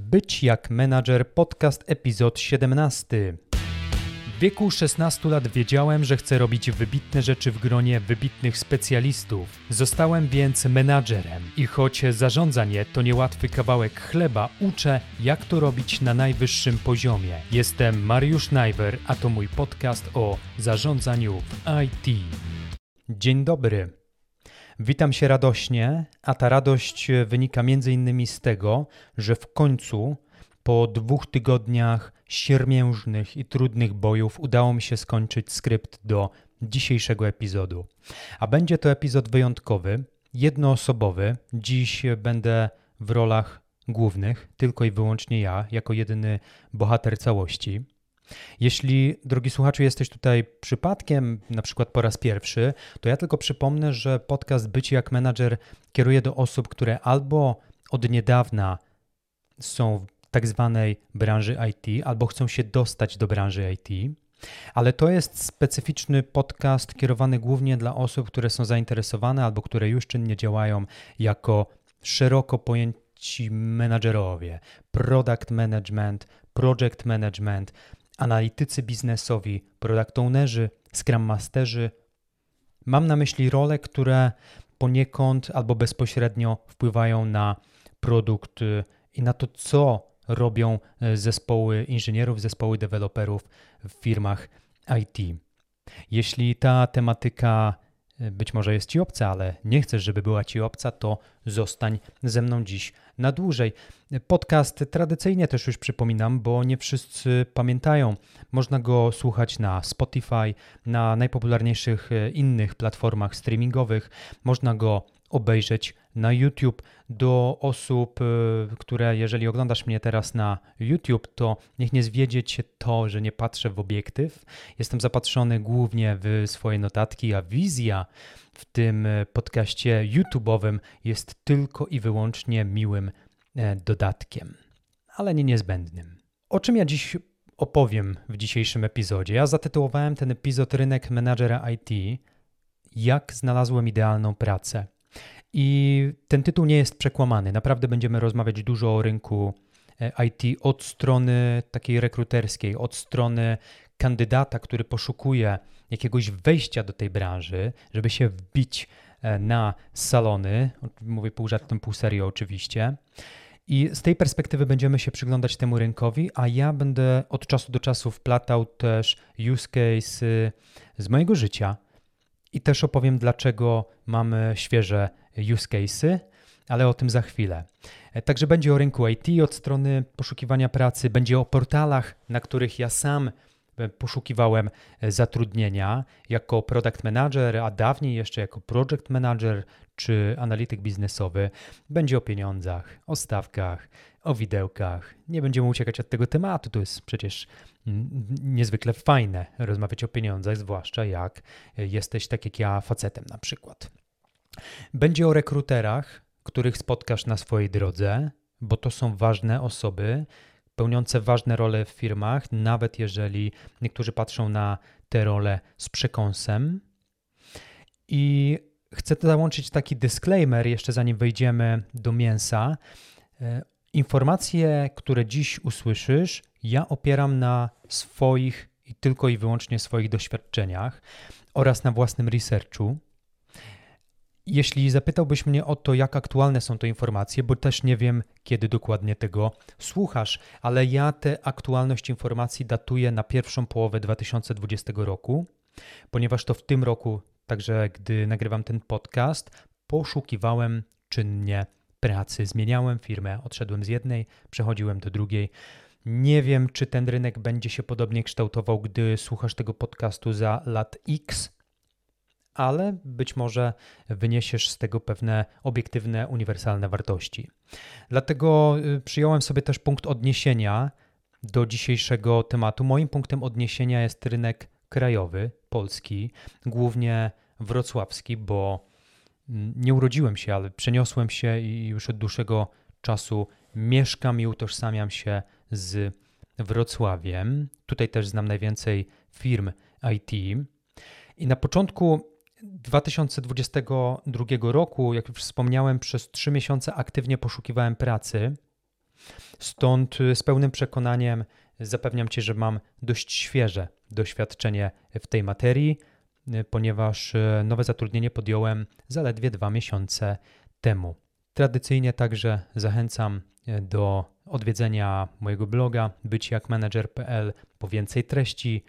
Być jak menadżer podcast epizod 17. W wieku 16 lat wiedziałem, że chcę robić wybitne rzeczy w gronie wybitnych specjalistów. Zostałem więc menadżerem i choć zarządzanie to niełatwy kawałek chleba, uczę jak to robić na najwyższym poziomie. Jestem Mariusz Najwer, a to mój podcast o zarządzaniu w IT. Dzień dobry. Witam się radośnie, a ta radość wynika między innymi z tego, że w końcu po dwóch tygodniach siermiężnych i trudnych bojów udało mi się skończyć skrypt do dzisiejszego epizodu. A będzie to epizod wyjątkowy, jednoosobowy. Dziś będę w rolach głównych, tylko i wyłącznie ja, jako jedyny bohater całości. Jeśli, drogi słuchaczu, jesteś tutaj przypadkiem, na przykład po raz pierwszy, to ja tylko przypomnę, że podcast Bycie jak menadżer kieruje do osób, które albo od niedawna są w tak zwanej branży IT, albo chcą się dostać do branży IT. Ale to jest specyficzny podcast kierowany głównie dla osób, które są zainteresowane albo które już czynnie działają jako szeroko pojęci menadżerowie, product management, project management, analitycy biznesowi, product ownerzy, scrum masterzy. Mam na myśli role, które poniekąd albo bezpośrednio wpływają na produkt y, i na to, co robią y, zespoły inżynierów, zespoły deweloperów w firmach IT. Jeśli ta tematyka być może jest ci obca, ale nie chcesz, żeby była ci obca, to zostań ze mną dziś na dłużej. Podcast tradycyjnie też już przypominam, bo nie wszyscy pamiętają. Można go słuchać na Spotify, na najpopularniejszych e, innych platformach streamingowych. Można go obejrzeć na YouTube do osób, y, które jeżeli oglądasz mnie teraz na YouTube, to niech nie zwiedzie cię to, że nie patrzę w obiektyw. Jestem zapatrzony głównie w swoje notatki, a wizja w tym y, podcaście YouTube'owym jest tylko i wyłącznie miłym e, dodatkiem, ale nie niezbędnym. O czym ja dziś opowiem w dzisiejszym epizodzie? Ja zatytułowałem ten epizod Rynek menadżera IT. Jak znalazłem idealną pracę? I ten tytuł nie jest przekłamany. Naprawdę będziemy rozmawiać dużo o rynku e, IT od strony takiej rekruterskiej, od strony kandydata, który poszukuje jakiegoś wejścia do tej branży, żeby się wbić e, na salony. Mówię pół żartem, pół serio oczywiście. I z tej perspektywy będziemy się przyglądać temu rynkowi, a ja będę od czasu do czasu wplatał też use case z mojego życia i też opowiem, dlaczego mamy świeże use cases, ale o tym za chwilę. E, także będzie o rynku IT od strony poszukiwania pracy, będzie o portalach, na których ja sam e, poszukiwałem e, zatrudnienia jako product manager, a dawniej jeszcze jako project manager czy analityk biznesowy. Będzie o pieniądzach, o stawkach, o widełkach. Nie będziemy uciekać od tego tematu, to jest przecież niezwykle fajne rozmawiać o pieniądzach, zwłaszcza jak jesteś tak jak ja facetem na przykład. Będzie o rekruterach, których spotkasz na swojej drodze, bo to są ważne osoby, pełniące ważne role w firmach, nawet jeżeli niektórzy patrzą na te role z przekąsem. I chcę załączyć taki disclaimer, jeszcze zanim wejdziemy do mięsa. Informacje, które dziś usłyszysz, ja opieram na swoich i tylko i wyłącznie swoich doświadczeniach oraz na własnym researchu. Jeśli zapytałbyś mnie o to, jak aktualne są to informacje, bo też nie wiem, kiedy dokładnie tego słuchasz, ale ja tę aktualność informacji datuję na pierwszą połowę 2020 roku, ponieważ to w tym roku, także gdy nagrywam ten podcast, poszukiwałem czynnie pracy. Zmieniałem firmę, odszedłem z jednej, przechodziłem do drugiej. Nie wiem, czy ten rynek będzie się podobnie kształtował, gdy słuchasz tego podcastu za lat X, ale być może wyniesiesz z tego pewne obiektywne, uniwersalne wartości. Dlatego y, przyjąłem sobie też punkt odniesienia do dzisiejszego tematu. Moim punktem odniesienia jest rynek krajowy, polski, głównie wrocławski, bo nie urodziłem się, ale przeniosłem się i już od dłuższego czasu mieszkam i utożsamiam się z Wrocławiem. Tutaj też znam najwięcej firm IT. I na początku 2022 roku, jak już wspomniałem, przez trzy miesiące aktywnie poszukiwałem pracy. Stąd z pełnym przekonaniem zapewniam Cię, że mam dość świeże doświadczenie w tej materii, ponieważ nowe zatrudnienie podjąłem zaledwie dwa miesiące temu. Tradycyjnie także zachęcam do odwiedzenia mojego bloga byciakmanager.pl po więcej treści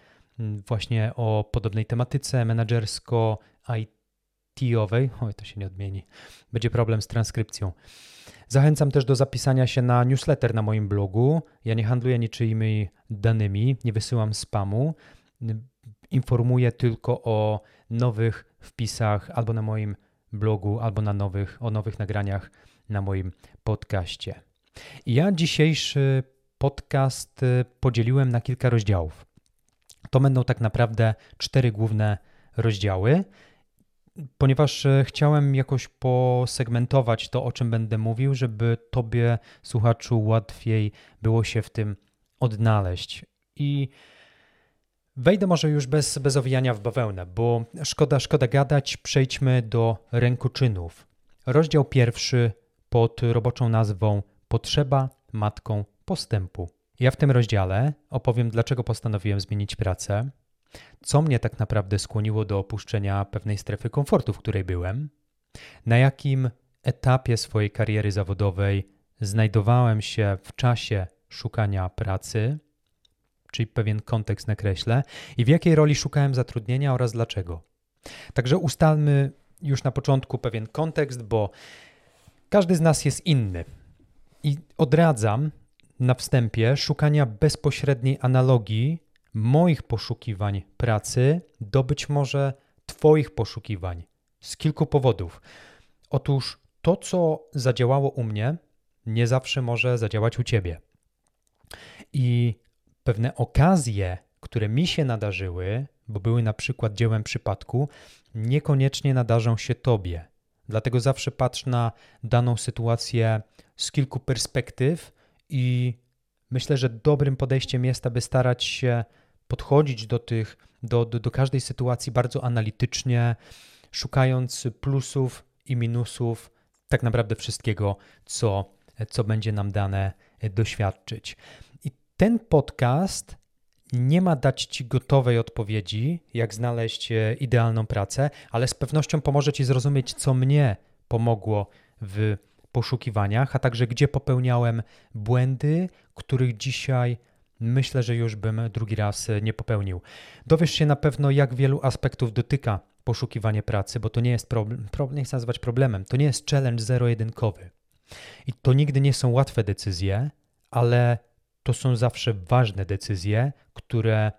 właśnie o podobnej tematyce menedżersko-IT-owej. Oj, to się nie odmieni. Będzie problem z transkrypcją. Zachęcam też do zapisania się na newsletter na moim blogu. Ja nie handluję niczyimi danymi, nie wysyłam spamu. Informuję tylko o nowych wpisach albo na moim blogu, albo na nowych, o nowych nagraniach na moim podcaście. Ja dzisiejszy podcast y, podzieliłem na kilka rozdziałów. To będą tak naprawdę cztery główne rozdziały, ponieważ y, chciałem jakoś posegmentować to, o czym będę mówił, żeby Tobie, słuchaczu, łatwiej było się w tym odnaleźć. I wejdę może już bez, bez owijania w bawełnę, bo szkoda, szkoda gadać, przejdźmy do rękoczynów. Rozdział pierwszy pod roboczą nazwą Potrzeba matką postępu. Ja w tym rozdziale opowiem, dlaczego postanowiłem zmienić pracę, co mnie tak naprawdę skłoniło do opuszczenia pewnej strefy komfortu, w której byłem, na jakim etapie swojej kariery zawodowej znajdowałem się w czasie szukania pracy, czyli pewien kontekst nakreślę, i w jakiej roli szukałem zatrudnienia oraz dlaczego. Także ustalmy już na początku pewien kontekst, bo każdy z nas jest inny. I odradzam na wstępie szukania bezpośredniej analogii moich poszukiwań pracy do być może Twoich poszukiwań z kilku powodów. Otóż to, co zadziałało u mnie, nie zawsze może zadziałać u Ciebie. I pewne okazje, które mi się nadarzyły, bo były na przykład dziełem przypadku, niekoniecznie nadarzą się Tobie. Dlatego zawsze patrz na daną sytuację z kilku perspektyw i myślę, że dobrym podejściem jest, aby starać się podchodzić do tych, do, do, do każdej sytuacji bardzo analitycznie, szukając plusów i minusów tak naprawdę wszystkiego, co, co będzie nam dane doświadczyć. Ten podcast nie ma dać ci gotowej odpowiedzi, jak znaleźć e, idealną pracę, ale z pewnością pomoże ci zrozumieć, co mnie pomogło w poszukiwaniach, a także gdzie popełniałem błędy, których dzisiaj myślę, że już bym drugi raz e, nie popełnił. Dowiesz się na pewno, jak wielu aspektów dotyka poszukiwanie pracy, bo to nie jest problem, nie chcę nazywać problemem, to nie jest challenge zero-jedynkowy. I to nigdy nie są łatwe decyzje, ale to są zawsze ważne decyzje, które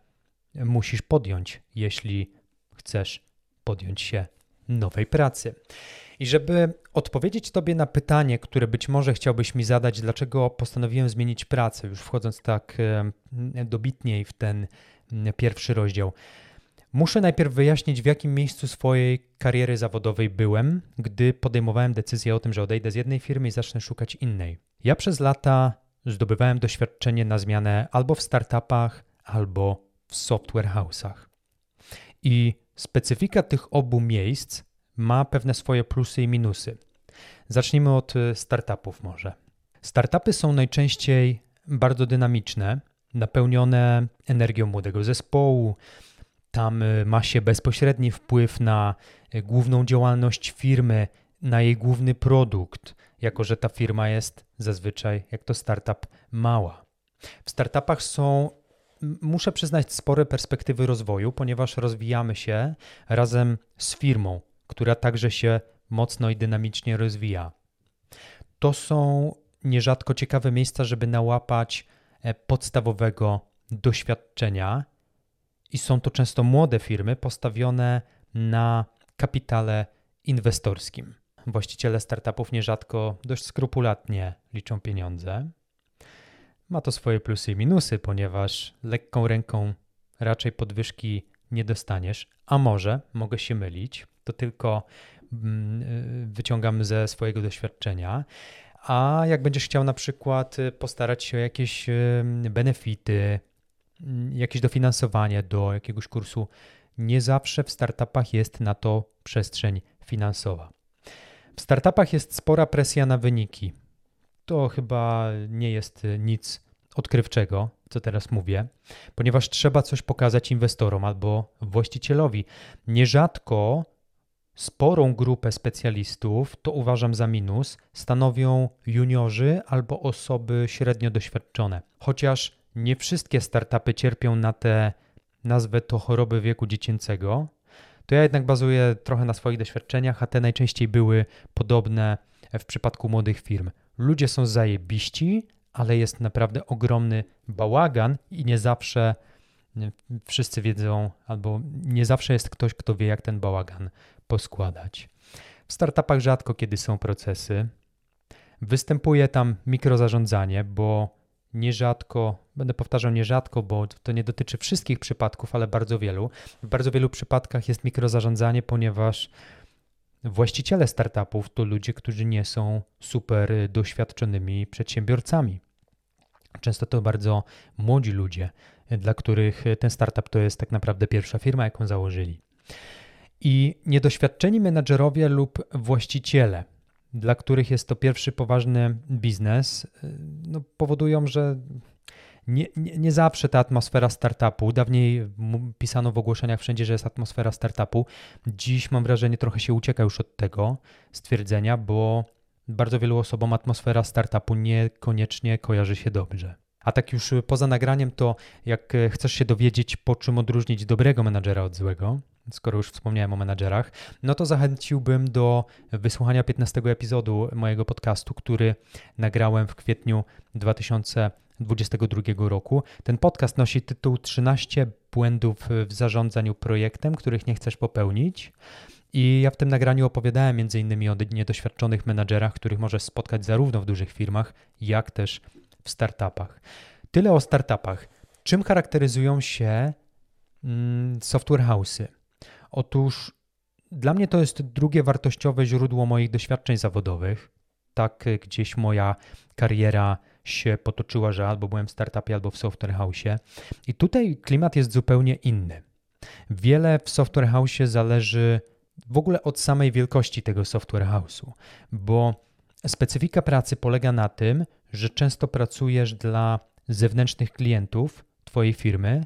musisz podjąć, jeśli chcesz podjąć się nowej pracy. I żeby odpowiedzieć Tobie na pytanie, które być może chciałbyś mi zadać, dlaczego postanowiłem zmienić pracę, już wchodząc tak dobitniej w ten pierwszy rozdział, muszę najpierw wyjaśnić, w jakim miejscu swojej kariery zawodowej byłem, gdy podejmowałem decyzję o tym, że odejdę z jednej firmy i zacznę szukać innej. Ja przez lata zdobywałem doświadczenie na zmianę albo w startupach, albo w software house'ach. I specyfika tych obu miejsc ma pewne swoje plusy i minusy. Zacznijmy od y, startupów może. Startupy są najczęściej bardzo dynamiczne, napełnione energią młodego zespołu. Tam y, ma się bezpośredni wpływ na y, główną działalność firmy, na jej główny produkt, jako że ta firma jest zazwyczaj, jak to startup, mała. W startupach są, muszę przyznać, spore perspektywy rozwoju, ponieważ rozwijamy się razem z firmą, która także się mocno i dynamicznie rozwija. To są nierzadko ciekawe miejsca, żeby nałapać e, podstawowego doświadczenia, i są to często młode firmy postawione na kapitale inwestorskim. Właściciele startupów nierzadko dość skrupulatnie liczą pieniądze. Ma to swoje plusy i minusy, ponieważ lekką ręką raczej podwyżki nie dostaniesz, a może mogę się mylić, to tylko mm, y, wyciągam ze swojego doświadczenia. A jak będziesz chciał na przykład y, postarać się o jakieś y, benefity, mm, jakieś dofinansowanie do jakiegoś kursu, nie zawsze w startupach jest na to przestrzeń finansowa. W startupach jest spora presja na wyniki. to chyba nie jest nic odkrywczego, co teraz mówię, ponieważ trzeba coś pokazać inwestorom albo właścicielowi. Nierzadko sporą grupę specjalistów, to uważam za minus, stanowią juniorzy albo osoby średnio doświadczone. Chociaż nie wszystkie startupy cierpią na te, nazwę to choroby wieku dziecięcego, to ja jednak bazuję trochę na swoich doświadczeniach, a te najczęściej były podobne w przypadku młodych firm. Ludzie są zajebiści, ale jest naprawdę ogromny bałagan i nie zawsze wszyscy wiedzą, albo nie zawsze jest ktoś, kto wie, jak ten bałagan poskładać. W startupach rzadko kiedy są procesy. Występuje tam mikrozarządzanie, bo nierzadko, będę powtarzał nierzadko, bo to nie dotyczy wszystkich przypadków, ale bardzo wielu. W bardzo wielu przypadkach jest mikrozarządzanie, ponieważ właściciele startupów to ludzie, którzy nie są super doświadczonymi przedsiębiorcami. Często to bardzo młodzi ludzie, dla których ten startup to jest tak naprawdę pierwsza firma, jaką założyli. I niedoświadczeni menadżerowie lub właściciele, dla których jest to pierwszy poważny biznes, no, powodują, że nie, nie, nie, zawsze ta atmosfera startupu, dawniej pisano w ogłoszeniach wszędzie, że jest atmosfera startupu, dziś mam wrażenie trochę się ucieka już od tego stwierdzenia, bo bardzo wielu osobom atmosfera startupu niekoniecznie kojarzy się dobrze. A tak już poza nagraniem, to jak chcesz się dowiedzieć, po czym odróżnić dobrego menadżera od złego, skoro już wspomniałem o menadżerach, no to zachęciłbym do wysłuchania 15 epizodu mojego podcastu, który nagrałem w kwietniu 2022 roku. Ten podcast nosi tytuł 13 błędów w zarządzaniu projektem, których nie chcesz popełnić. I ja w tym nagraniu opowiadałem m.in. o niedoświadczonych menadżerach, których możesz spotkać zarówno w dużych firmach, jak też w startupach. Tyle o startupach. Czym charakteryzują się mm, software house'y? Otóż dla mnie to jest drugie wartościowe źródło moich doświadczeń zawodowych. Tak gdzieś moja kariera się potoczyła, że albo byłem w startupie, albo w software house'ie. I tutaj klimat jest zupełnie inny. Wiele w software house'ie zależy w ogóle od samej wielkości tego software house'u, bo specyfika pracy polega na tym, że często pracujesz dla zewnętrznych klientów Twojej firmy,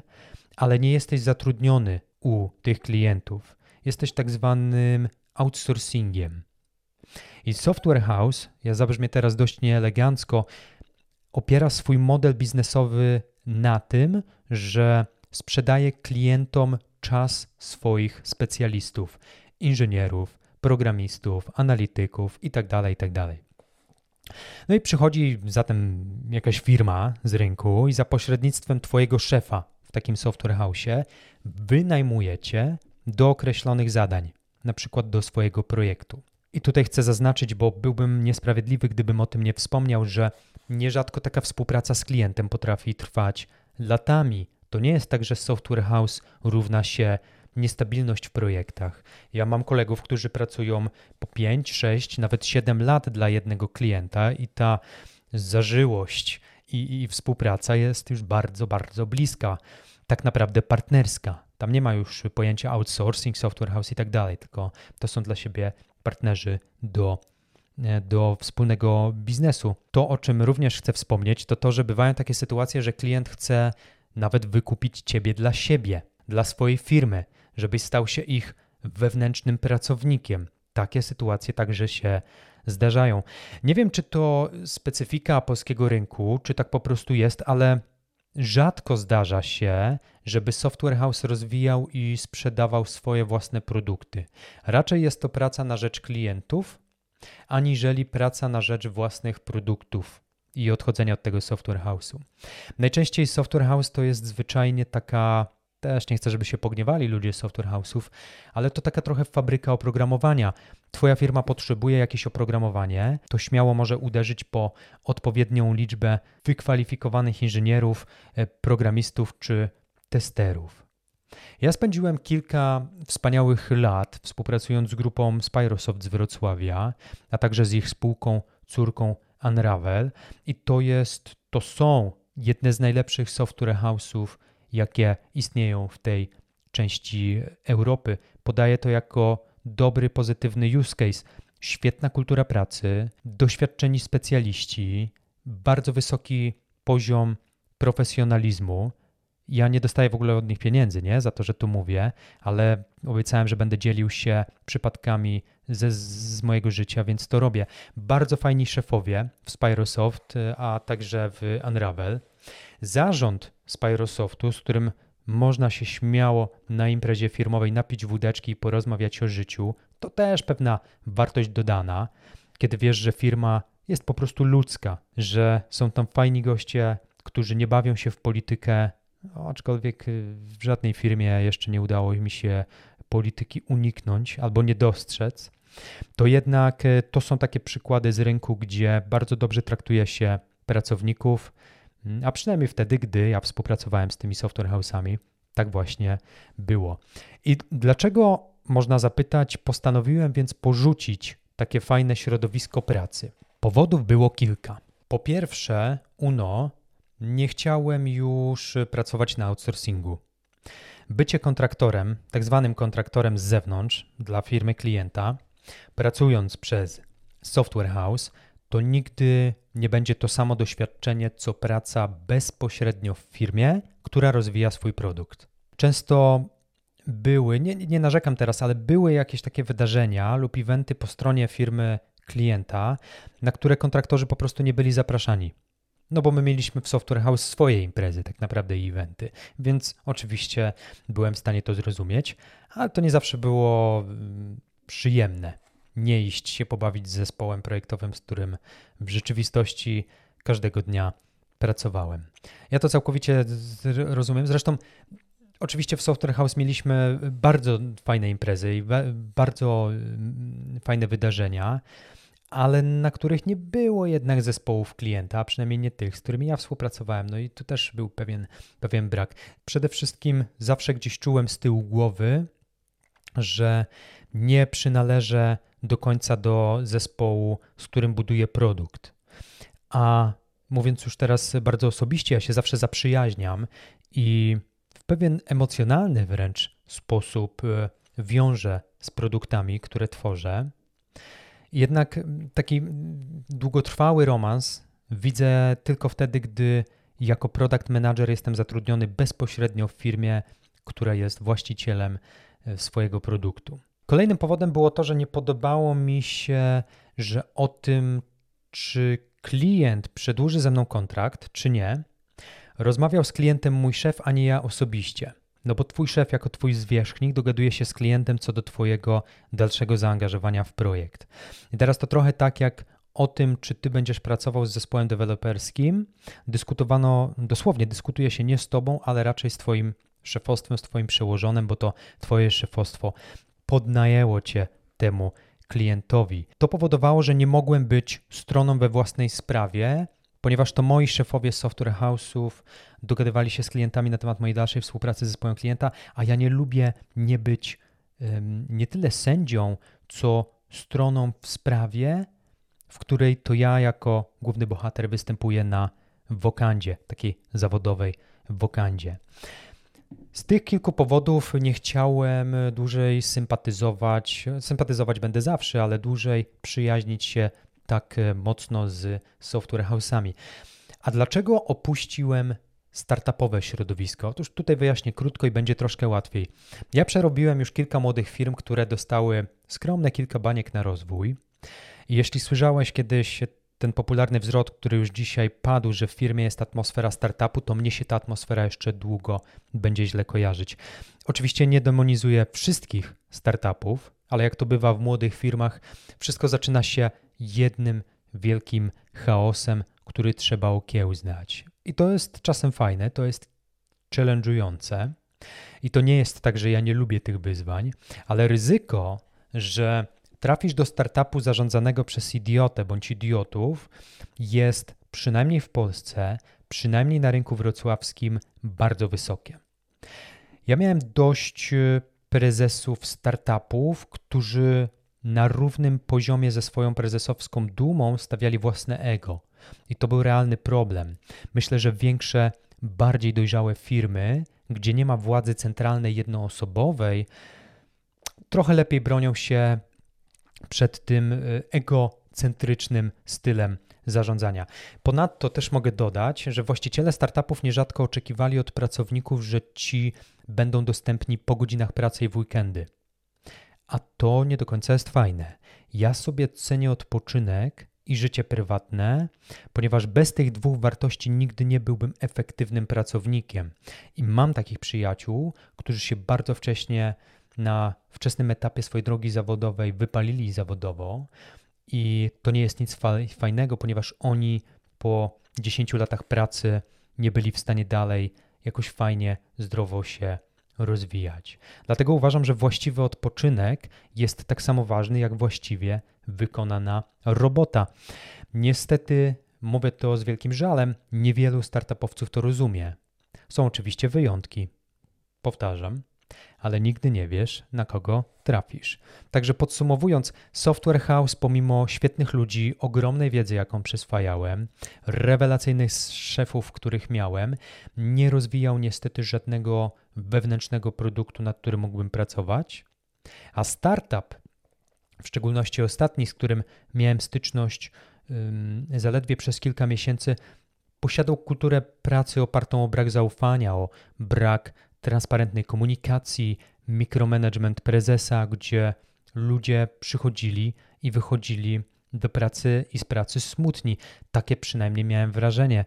ale nie jesteś zatrudniony u tych klientów. Jesteś tak zwanym outsourcingiem. I Software House, ja zabrzmię teraz dość nieelegancko, opiera swój model biznesowy na tym, że sprzedaje klientom czas swoich specjalistów, inżynierów, programistów, analityków itd. Itd. No i przychodzi zatem jakaś firma z rynku i za pośrednictwem Twojego szefa w takim software house'ie wynajmujecie do określonych zadań, na przykład do swojego projektu. I tutaj chcę zaznaczyć, bo byłbym niesprawiedliwy, gdybym o tym nie wspomniał, że nierzadko taka współpraca z klientem potrafi trwać latami. To nie jest tak, że software house równa się niestabilność w projektach. Ja mam kolegów, którzy pracują po 5, 6, nawet 7 lat dla jednego klienta i ta zażyłość i, i współpraca jest już bardzo, bardzo bliska, tak naprawdę partnerska. Tam nie ma już pojęcia outsourcing, software house i tak dalej, tylko to są dla siebie partnerzy do e, do wspólnego biznesu. To, o czym również chcę wspomnieć, to to, że bywają takie sytuacje, że klient chce nawet wykupić ciebie dla siebie, dla swojej firmy żebyś stał się ich wewnętrznym pracownikiem. Takie sytuacje także się zdarzają. Nie wiem, czy to specyfika polskiego rynku, czy tak po prostu jest, ale rzadko zdarza się, żeby software house rozwijał i sprzedawał swoje własne produkty. Raczej jest to praca na rzecz klientów, aniżeli praca na rzecz własnych produktów i odchodzenia od tego software house'u. Najczęściej software house to jest zwyczajnie taka też nie chcę, żeby się pogniewali ludzie z software house'ów, ale to taka trochę fabryka oprogramowania. Twoja firma potrzebuje jakieś oprogramowanie, to śmiało może uderzyć po odpowiednią liczbę wykwalifikowanych inżynierów, e, programistów czy testerów. Ja spędziłem kilka wspaniałych lat współpracując z grupą Spyrosoft z Wrocławia, a także z ich spółką, córką Unravel i to jest, to są jedne z najlepszych software house'ów jakie istnieją w tej części Europy. Podaję to jako dobry, pozytywny use case. świetna kultura pracy, doświadczeni specjaliści, bardzo wysoki poziom profesjonalizmu. Ja nie dostaję w ogóle od nich pieniędzy, nie, za to, że tu mówię, ale obiecałem, że będę dzielił się przypadkami ze, z mojego życia, więc to robię. Bardzo fajni szefowie w Spyrosoft, a także w Unravel. Zarząd Spyrosoftu, z którym można się śmiało na imprezie firmowej napić wódeczki i porozmawiać o życiu, to też pewna wartość dodana, kiedy wiesz, że firma jest po prostu ludzka, że są tam fajni goście, którzy nie bawią się w politykę, aczkolwiek w żadnej firmie jeszcze nie udało mi się polityki uniknąć albo nie dostrzec, to jednak y, to są takie przykłady z rynku, gdzie bardzo dobrze traktuje się pracowników, a przynajmniej wtedy, gdy ja współpracowałem z tymi software house'ami, tak właśnie było. I dlaczego, można zapytać, postanowiłem więc porzucić takie fajne środowisko pracy? Powodów było kilka. Po pierwsze, UNO nie chciałem już pracować na outsourcingu. Bycie kontraktorem, tak zwanym kontraktorem z zewnątrz dla firmy klienta, pracując przez software house, to nigdy nie będzie to samo doświadczenie, co praca bezpośrednio w firmie, która rozwija swój produkt. Często były, nie, nie narzekam teraz, ale były jakieś takie wydarzenia lub eventy po stronie firmy klienta, na które kontraktorzy po prostu nie byli zapraszani. No bo my mieliśmy w Software House swoje imprezy, tak naprawdę i eventy, więc oczywiście byłem w stanie to zrozumieć, ale to nie zawsze było mm, przyjemne nie iść się pobawić z zespołem projektowym, z którym w rzeczywistości każdego dnia pracowałem. Ja to całkowicie rozumiem. Zresztą Oczywiście w Software House mieliśmy bardzo fajne imprezy i bardzo mm, fajne wydarzenia ale na których nie było jednak zespołów klienta, a przynajmniej nie tych, z którymi ja współpracowałem. No i tu też był pewien, pewien brak. Przede wszystkim zawsze gdzieś czułem z tyłu głowy, że nie przynależę do końca do zespołu, z którym buduję produkt. A mówiąc już teraz bardzo osobiście, ja się zawsze zaprzyjaźniam i w pewien emocjonalny wręcz sposób e, wiążę z produktami, które tworzę. Jednak taki długotrwały romans widzę tylko wtedy, gdy jako product manager jestem zatrudniony bezpośrednio w firmie, która jest właścicielem e, swojego produktu. Kolejnym powodem było to, że nie podobało mi się, że o tym, czy klient przedłuży ze mną kontrakt, czy nie, rozmawiał z klientem mój szef, a nie ja osobiście. No bo twój szef jako twój zwierzchnik dogaduje się z klientem co do twojego dalszego zaangażowania w projekt. I teraz to trochę tak jak o tym, czy ty będziesz pracował z zespołem deweloperskim, dyskutowano, dosłownie dyskutuje się nie z tobą, ale raczej z twoim szefostwem, z twoim przełożonym, bo to twoje szefostwo podnajęło cię temu klientowi. To powodowało, że nie mogłem być stroną we własnej sprawie, ponieważ to moi szefowie software house'ów dogadywali się z klientami na temat mojej dalszej współpracy z zespołem klienta, a ja nie lubię nie być um, nie tyle sędzią, co stroną w sprawie, w której to ja jako główny bohater występuję na wokandzie, takiej zawodowej wokandzie. Z tych kilku powodów nie chciałem dłużej sympatyzować. Sympatyzować będę zawsze, ale dłużej przyjaźnić się tak e, mocno z software house'ami. A dlaczego opuściłem startupowe środowisko? Otóż tutaj wyjaśnię krótko i będzie troszkę łatwiej. Ja przerobiłem już kilka młodych firm, które dostały skromne kilka baniek na rozwój. Jeśli słyszałeś kiedyś ten popularny wzrot, który już dzisiaj padł, że w firmie jest atmosfera startupu, to mnie się ta atmosfera jeszcze długo będzie źle kojarzyć. Oczywiście nie demonizuję wszystkich startupów, ale jak to bywa w młodych firmach, wszystko zaczyna się jednym wielkim chaosem, który trzeba okiełznać. I to jest czasem fajne, to jest challenge'ujące. I to nie jest tak, że ja nie lubię tych wyzwań, ale ryzyko, że trafisz do startupu zarządzanego przez idiotę bądź idiotów, jest przynajmniej w Polsce, przynajmniej na rynku wrocławskim, bardzo wysokie. Ja miałem dość e, prezesów startupów, którzy na równym poziomie ze swoją prezesowską dumą stawiali własne ego. I to był realny problem. Myślę, że większe, bardziej dojrzałe firmy, gdzie nie ma władzy centralnej jednoosobowej, trochę lepiej bronią się przed tym y, egocentrycznym stylem zarządzania. Ponadto też mogę dodać, że właściciele startupów nierzadko oczekiwali od pracowników, że ci będą dostępni po godzinach pracy i w weekendy. A to nie do końca jest fajne. Ja sobie cenię odpoczynek i życie prywatne, ponieważ bez tych dwóch wartości nigdy nie byłbym efektywnym pracownikiem. I mam takich przyjaciół, którzy się bardzo wcześnie na wczesnym etapie swojej drogi zawodowej wypalili zawodowo, i to nie jest nic fajnego, ponieważ oni po 10 latach pracy nie byli w stanie dalej jakoś fajnie, zdrowo się rozwijać. Dlatego uważam, że właściwy odpoczynek jest tak samo ważny jak właściwie wykonana robota. Niestety, mówię to z wielkim żalem, niewielu startupowców to rozumie. Są oczywiście wyjątki. Powtarzam, ale nigdy nie wiesz, na kogo trafisz. Także podsumowując, Software House, pomimo świetnych ludzi, ogromnej wiedzy, jaką przyswajałem, rewelacyjnych szefów, których miałem, nie rozwijał niestety żadnego wewnętrznego produktu, nad którym mógłbym pracować. A startup, w szczególności ostatni, z którym miałem styczność zaledwie przez kilka miesięcy, posiadał kulturę pracy opartą o brak zaufania, o brak transparentnej komunikacji, mikromanagement prezesa, gdzie ludzie przychodzili i wychodzili do pracy i z pracy smutni. Takie przynajmniej miałem wrażenie.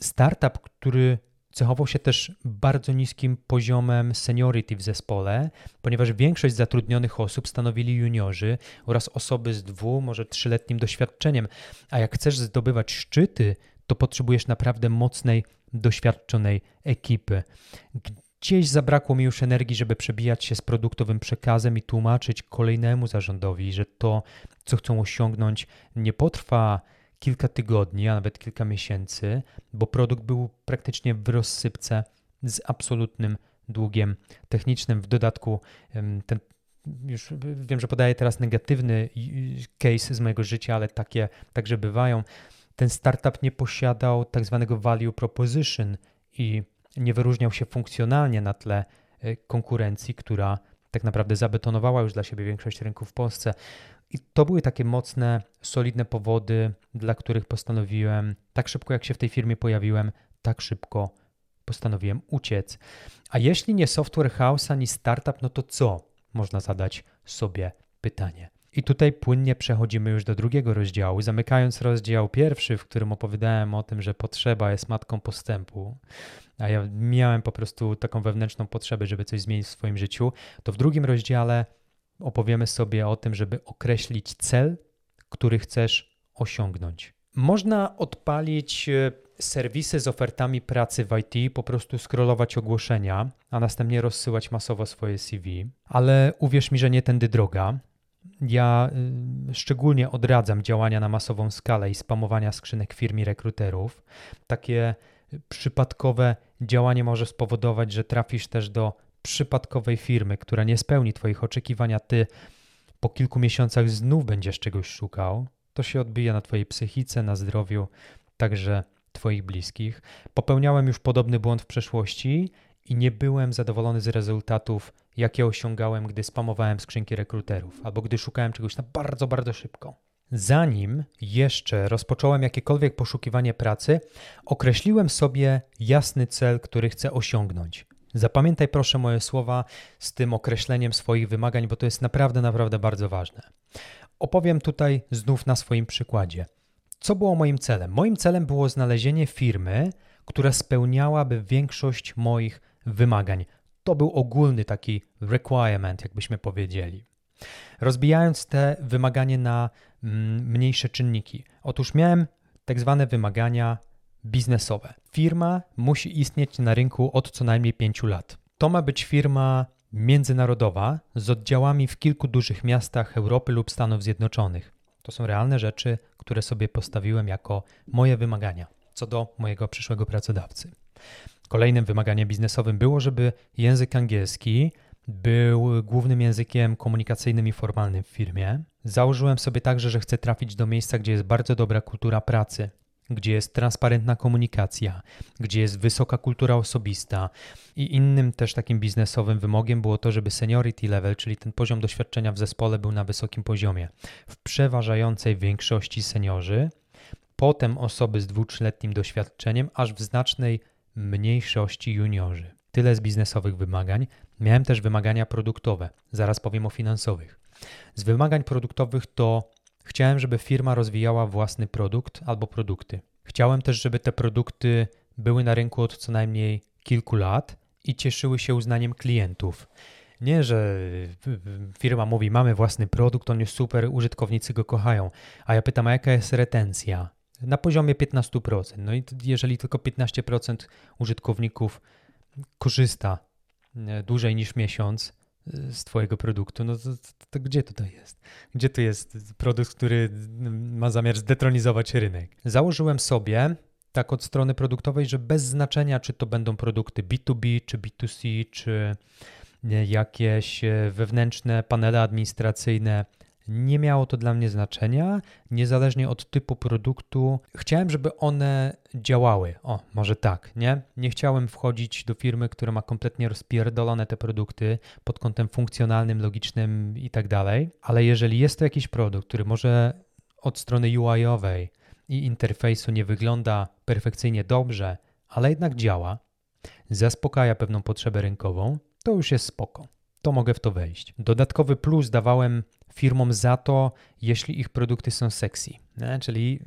Startup, który cechował się też bardzo niskim poziomem seniority w zespole, ponieważ większość zatrudnionych osób stanowili juniorzy oraz osoby z dwu, może trzyletnim doświadczeniem. A jak chcesz zdobywać szczyty, to potrzebujesz naprawdę mocnej, doświadczonej ekipy. Gdzieś zabrakło mi już energii, żeby przebijać się z produktowym przekazem i tłumaczyć kolejnemu zarządowi, że to, co chcą osiągnąć, nie potrwa kilka tygodni, a nawet kilka miesięcy, bo produkt był praktycznie w rozsypce z absolutnym długiem technicznym. W dodatku ten już wiem, że podaję teraz negatywny case z mojego życia, ale takie także bywają. Ten startup nie posiadał tak zwanego value proposition i nie wyróżniał się funkcjonalnie na tle y, konkurencji, która tak naprawdę zabetonowała już dla siebie większość rynków w Polsce. I to były takie mocne, solidne powody, dla których postanowiłem, tak szybko jak się w tej firmie pojawiłem, tak szybko postanowiłem uciec. A jeśli nie software house ani startup, no to co? Można zadać sobie pytanie. I tutaj płynnie przechodzimy już do drugiego rozdziału, zamykając rozdział pierwszy, w którym opowiadałem o tym, że potrzeba jest matką postępu, a ja miałem po prostu taką wewnętrzną potrzebę, żeby coś zmienić w swoim życiu, to w drugim rozdziale opowiemy sobie o tym, żeby określić cel, który chcesz osiągnąć. Można odpalić e, serwisy z ofertami pracy w IT, po prostu scrollować ogłoszenia, a następnie rozsyłać masowo swoje CV, ale uwierz mi, że nie tędy droga. Ja y, szczególnie odradzam działania na masową skalę i spamowania skrzynek firm i rekruterów. Takie przypadkowe działanie może spowodować, że trafisz też do przypadkowej firmy, która nie spełni Twoich oczekiwań, a Ty po kilku miesiącach znów będziesz czegoś szukał. To się odbija na Twojej psychice, na zdrowiu, także Twoich bliskich. Popełniałem już podobny błąd w przeszłości i nie byłem zadowolony z rezultatów, jakie osiągałem, gdy spamowałem skrzynki rekruterów albo gdy szukałem czegoś na bardzo, bardzo szybko. Zanim jeszcze rozpocząłem jakiekolwiek poszukiwanie pracy, określiłem sobie jasny cel, który chcę osiągnąć. Zapamiętaj proszę moje słowa z tym określeniem swoich wymagań, bo to jest naprawdę, naprawdę bardzo ważne. Opowiem tutaj znów na swoim przykładzie. Co było moim celem? Moim celem było znalezienie firmy, która spełniałaby większość moich wymagań. To był ogólny taki requirement, jakbyśmy powiedzieli. Rozbijając te wymagania na mm, mniejsze czynniki. Otóż miałem tak zwane wymagania biznesowe. Firma musi istnieć na rynku od co najmniej 5 lat. To ma być firma międzynarodowa z oddziałami w kilku dużych miastach Europy lub Stanów Zjednoczonych. To są realne rzeczy, które sobie postawiłem jako moje wymagania co do mojego przyszłego pracodawcy. Kolejnym wymaganiem biznesowym było, żeby język angielski był głównym językiem komunikacyjnym i formalnym w firmie. Założyłem sobie także, że chcę trafić do miejsca, gdzie jest bardzo dobra kultura pracy, gdzie jest transparentna komunikacja, gdzie jest wysoka kultura osobista i innym też takim biznesowym wymogiem było to, żeby seniority level, czyli ten poziom doświadczenia w zespole był na wysokim poziomie. W przeważającej większości seniorzy, potem osoby z dwu-trzyletnim doświadczeniem, aż w znacznej mniejszości juniorzy. Tyle z biznesowych wymagań. Miałem też wymagania produktowe, zaraz powiem o finansowych. Z wymagań produktowych to chciałem, żeby firma rozwijała własny produkt albo produkty. Chciałem też, żeby te produkty były na rynku od co najmniej kilku lat i cieszyły się uznaniem klientów. Nie, że firma mówi, mamy własny produkt, on jest super, użytkownicy go kochają, a ja pytam, a jaka jest retencja? Na poziomie 15%. No i jeżeli tylko 15% użytkowników korzysta dłużej niż miesiąc e, z Twojego produktu, no to, to, to, gdzie tutaj jest? Gdzie tu jest produkt, który ma zamiar zdetronizować rynek? Założyłem sobie tak od strony produktowej, że bez znaczenia, czy to będą produkty B2B, czy B2C, czy jakieś e, wewnętrzne panele administracyjne, nie miało to dla mnie znaczenia, niezależnie od typu produktu. Chciałem, żeby one działały. O, może tak, nie? Nie chciałem wchodzić do firmy, która ma kompletnie rozpierdolone te produkty pod kątem funkcjonalnym, logicznym i tak dalej. Ale jeżeli jest to jakiś produkt, który może od strony UI-owej i interfejsu nie wygląda perfekcyjnie dobrze, ale jednak działa, zaspokaja pewną potrzebę rynkową, to już jest spoko. To mogę w to wejść. Dodatkowy plus dawałem firmom za to, jeśli ich produkty są sexy. Czyli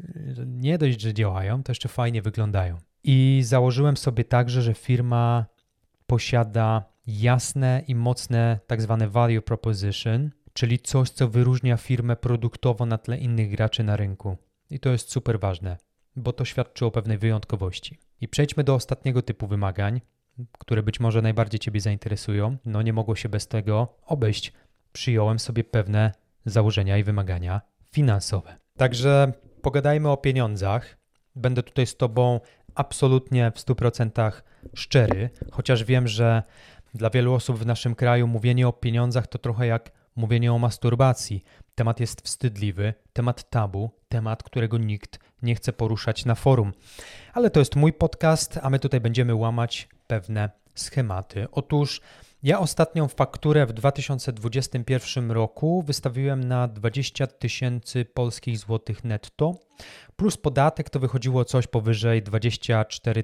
nie dość, że działają, to jeszcze fajnie wyglądają. I założyłem sobie także, że firma posiada jasne i mocne tak zwane value proposition, czyli coś, co wyróżnia firmę produktowo na tle innych graczy na rynku. I to jest super ważne, bo to świadczy o pewnej wyjątkowości. I przejdźmy do ostatniego typu wymagań, które być może najbardziej Ciebie zainteresują. No nie mogło się bez tego obejść. Przyjąłem sobie pewne założenia i wymagania finansowe. Także pogadajmy o pieniądzach. Będę tutaj z Tobą absolutnie w 100% szczery, chociaż wiem, że dla wielu osób w naszym kraju mówienie o pieniądzach to trochę jak mówienie o masturbacji. Temat jest wstydliwy, temat tabu, temat, którego nikt nie chce poruszać na forum. Ale to jest mój podcast, a my tutaj będziemy łamać pewne schematy. Otóż ja ostatnią fakturę w 2021 roku wystawiłem na 20 tysięcy polskich złotych netto, plus podatek to wychodziło coś powyżej 24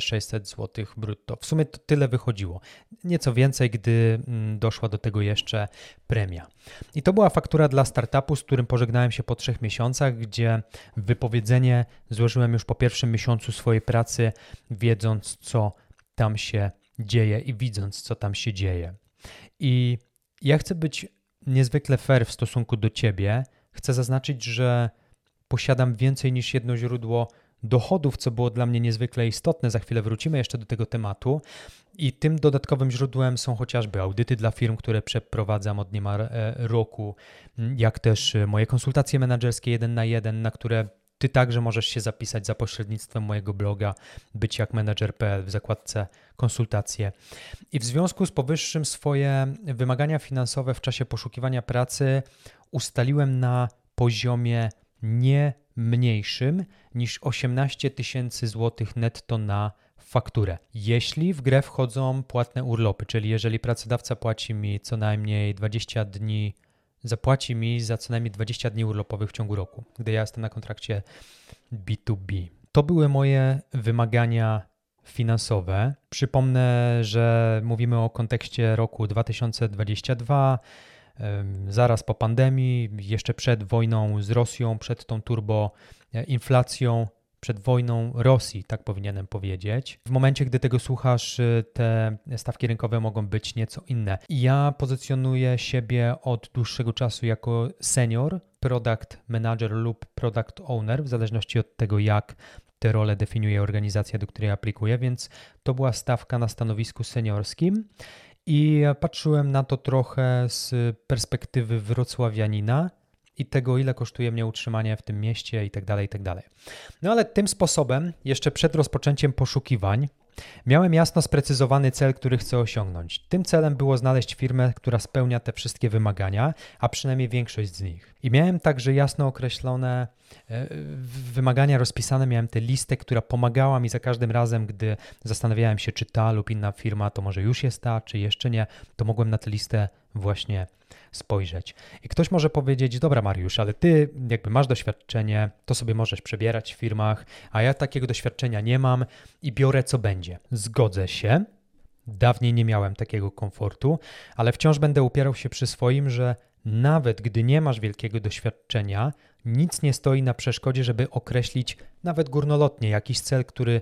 600 złotych brutto. W sumie to tyle wychodziło. Nieco więcej, gdy mm, doszła do tego jeszcze premia. I to była faktura dla startupu, z którym pożegnałem się po trzech miesiącach, gdzie wypowiedzenie złożyłem już po pierwszym miesiącu swojej pracy, wiedząc co tam się dzieje i widząc, co tam się dzieje. I ja chcę być niezwykle fair w stosunku do ciebie. Chcę zaznaczyć, że posiadam więcej niż jedno źródło dochodów, co było dla mnie niezwykle istotne. Za chwilę wrócimy jeszcze do tego tematu. I tym dodatkowym źródłem są chociażby audyty dla firm, które przeprowadzam od niemal e, roku, jak też moje konsultacje menedżerskie jeden na jeden, na które ty także możesz się zapisać za pośrednictwem mojego bloga byciakmanager.pl w zakładce konsultacje. I w związku z powyższym swoje wymagania finansowe w czasie poszukiwania pracy ustaliłem na poziomie nie mniejszym niż 18 tysięcy złotych netto na fakturę. Jeśli w grę wchodzą płatne urlopy, czyli jeżeli pracodawca płaci mi co najmniej 20 dni zapłaci mi za co najmniej 20 dni urlopowych w ciągu roku, gdy ja jestem na kontrakcie B2B. To były moje wymagania finansowe. Przypomnę, że mówimy o kontekście roku 2022, zaraz po pandemii, jeszcze przed wojną z Rosją, przed tą turboinflacją przed wojną Rosji, tak powinienem powiedzieć. W momencie, gdy tego słuchasz, y, te stawki rynkowe mogą być nieco inne. Ja pozycjonuję siebie od dłuższego czasu jako senior, product manager lub product owner, w zależności od tego, jak te role definiuje organizacja, do której aplikuję, więc to była stawka na stanowisku seniorskim. I patrzyłem na to trochę z perspektywy wrocławianina, i tego, ile kosztuje mnie utrzymanie w tym mieście i tak dalej, i tak dalej. No ale tym sposobem, jeszcze przed rozpoczęciem poszukiwań, Miałem jasno sprecyzowany cel, który chcę osiągnąć. Tym celem było znaleźć firmę, która spełnia te wszystkie wymagania, a przynajmniej większość z nich. I miałem także jasno określone e, wymagania rozpisane, miałem tę listę, która pomagała mi za każdym razem, gdy zastanawiałem się, czy ta lub inna firma to może już jest ta, czy jeszcze nie, to mogłem na tę listę właśnie spojrzeć. I ktoś może powiedzieć, dobra Mariusz, ale ty jakby masz doświadczenie, to sobie możesz przebierać w firmach, a ja takiego doświadczenia nie mam i biorę co będzie. Zgodzę się. Dawniej nie miałem takiego komfortu, ale wciąż będę upierał się przy swoim, że nawet gdy nie masz wielkiego doświadczenia, nic nie stoi na przeszkodzie, żeby określić nawet górnolotnie jakiś cel, który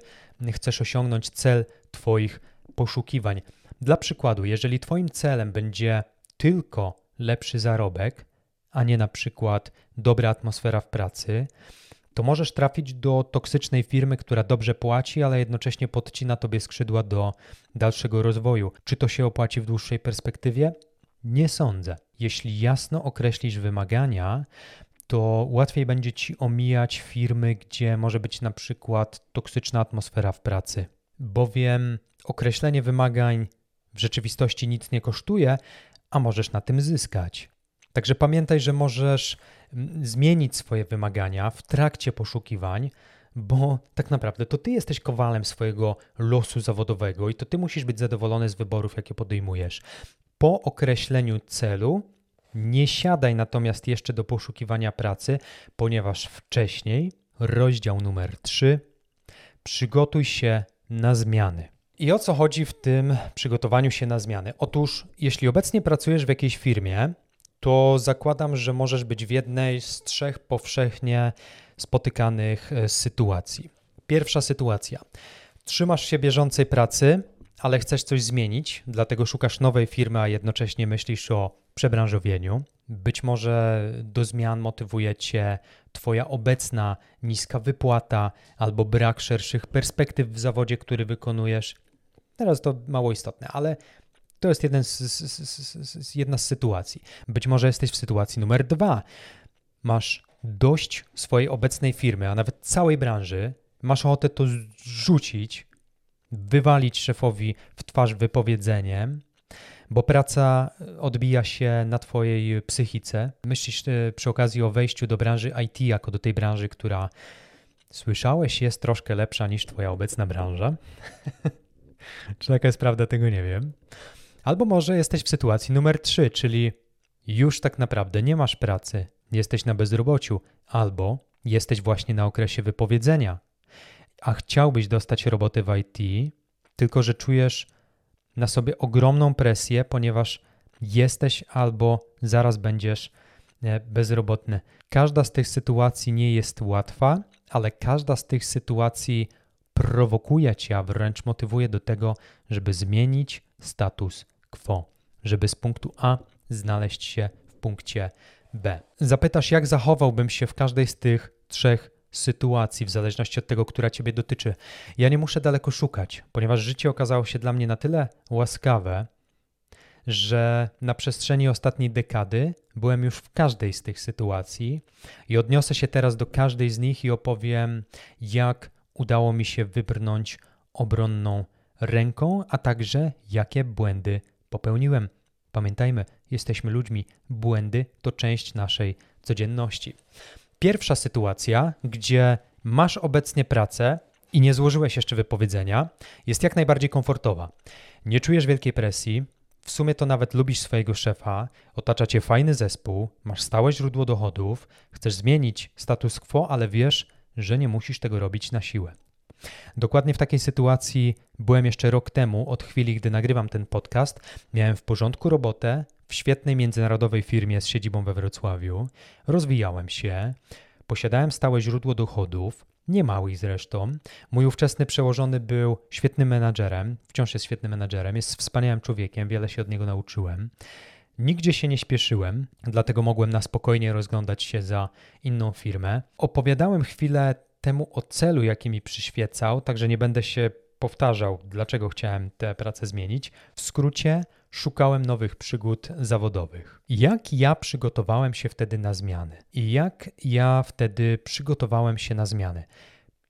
chcesz osiągnąć, cel Twoich poszukiwań. Dla przykładu, jeżeli Twoim celem będzie tylko lepszy zarobek, a nie na przykład dobra atmosfera w pracy, to możesz trafić do toksycznej firmy, która dobrze płaci, ale jednocześnie podcina tobie skrzydła do dalszego rozwoju. Czy to się opłaci w dłuższej perspektywie? Nie sądzę. Jeśli jasno określisz wymagania, to łatwiej będzie ci omijać firmy, gdzie może być na przykład toksyczna atmosfera w pracy. Bowiem określenie wymagań w rzeczywistości nic nie kosztuje, a możesz na tym zyskać. Także pamiętaj, że możesz mm, zmienić swoje wymagania w trakcie poszukiwań, bo tak naprawdę to ty jesteś kowalem swojego losu zawodowego i to ty musisz być zadowolony z wyborów, jakie podejmujesz. Po określeniu celu nie siadaj natomiast jeszcze do poszukiwania pracy, ponieważ wcześniej, rozdział numer 3, przygotuj się na zmiany. I o co chodzi w tym przygotowaniu się na zmiany? Otóż, jeśli obecnie pracujesz w jakiejś firmie, to zakładam, że możesz być w jednej z trzech powszechnie spotykanych e, sytuacji. Pierwsza sytuacja. Trzymasz się bieżącej pracy, ale chcesz coś zmienić, dlatego szukasz nowej firmy, a jednocześnie myślisz o przebranżowieniu. Być może do zmian motywuje Cię Twoja obecna niska wypłata albo brak szerszych perspektyw w zawodzie, który wykonujesz. Teraz to mało istotne, ale to jest jeden z, z, z, jedna z sytuacji. Być może jesteś w sytuacji numer dwa. Masz dość swojej obecnej firmy, a nawet całej branży, masz ochotę to rzucić, wywalić szefowi w twarz wypowiedzeniem, bo praca odbija się na Twojej psychice. Myślisz e, przy okazji o wejściu do branży IT, jako do tej branży, która słyszałeś jest troszkę lepsza niż Twoja obecna branża. Czy taka jest prawda, tego nie wiem. Albo może jesteś w sytuacji numer 3, czyli już tak naprawdę nie masz pracy, jesteś na bezrobociu, albo jesteś właśnie na okresie wypowiedzenia, a chciałbyś dostać robotę w IT, tylko że czujesz na sobie ogromną presję, ponieważ jesteś albo zaraz będziesz e, bezrobotny. Każda z tych sytuacji nie jest łatwa, ale każda z tych sytuacji prowokuje cię, a wręcz motywuje do tego, żeby zmienić status quo, żeby z punktu A znaleźć się w punkcie B. Zapytasz, jak zachowałbym się w każdej z tych trzech sytuacji, w zależności od tego, która Ciebie dotyczy. Ja nie muszę daleko szukać, ponieważ życie okazało się dla mnie na tyle łaskawe, że na przestrzeni ostatniej dekady byłem już w każdej z tych sytuacji i odniosę się teraz do każdej z nich i opowiem, jak udało mi się wybrnąć obronną ręką, a także jakie błędy popełniłem. Pamiętajmy, jesteśmy ludźmi, błędy to część naszej codzienności. Pierwsza sytuacja, gdzie masz obecnie pracę i nie złożyłeś jeszcze wypowiedzenia, jest jak najbardziej komfortowa. Nie czujesz wielkiej presji, w sumie to nawet lubisz swojego szefa, otacza cię fajny zespół, masz stałe źródło dochodów, chcesz zmienić status quo, ale wiesz, że nie musisz tego robić na siłę. Dokładnie w takiej sytuacji byłem jeszcze rok temu, od chwili, gdy nagrywam ten podcast. Miałem w porządku robotę w świetnej międzynarodowej firmie z siedzibą we Wrocławiu. Rozwijałem się, posiadałem stałe źródło dochodów, nie małych zresztą. Mój ówczesny przełożony był świetnym menadżerem, wciąż jest świetnym menadżerem, jest wspaniałym człowiekiem, wiele się od niego nauczyłem. Nigdzie się nie śpieszyłem, dlatego mogłem na spokojnie rozglądać się za inną firmę. Opowiadałem chwilę temu o celu, jaki mi przyświecał, także nie będę się powtarzał, dlaczego chciałem tę pracę zmienić. W skrócie, szukałem nowych przygód zawodowych. Jak ja przygotowałem się wtedy na zmiany? I jak ja wtedy przygotowałem się na zmiany?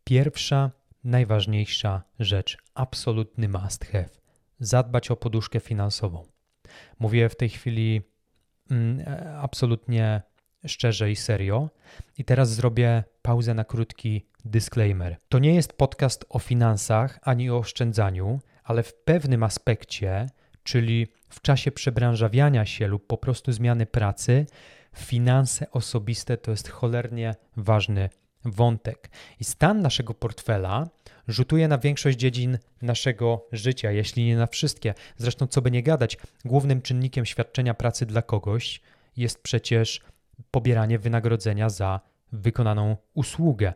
Pierwsza najważniejsza rzecz, absolutny must have. Zadbać o poduszkę finansową. Mówię w tej chwili mm, e, absolutnie szczerze i serio. I teraz zrobię pauzę na krótki disclaimer. To nie jest podcast o finansach ani o oszczędzaniu, ale w pewnym aspekcie, czyli w czasie przebranżawiania się lub po prostu zmiany pracy, finanse osobiste to jest cholernie ważny wątek. I stan naszego portfela rzutuje na większość dziedzin naszego życia, jeśli nie na wszystkie. Zresztą, co by nie gadać, głównym czynnikiem świadczenia pracy dla kogoś jest przecież pobieranie wynagrodzenia za wykonaną usługę.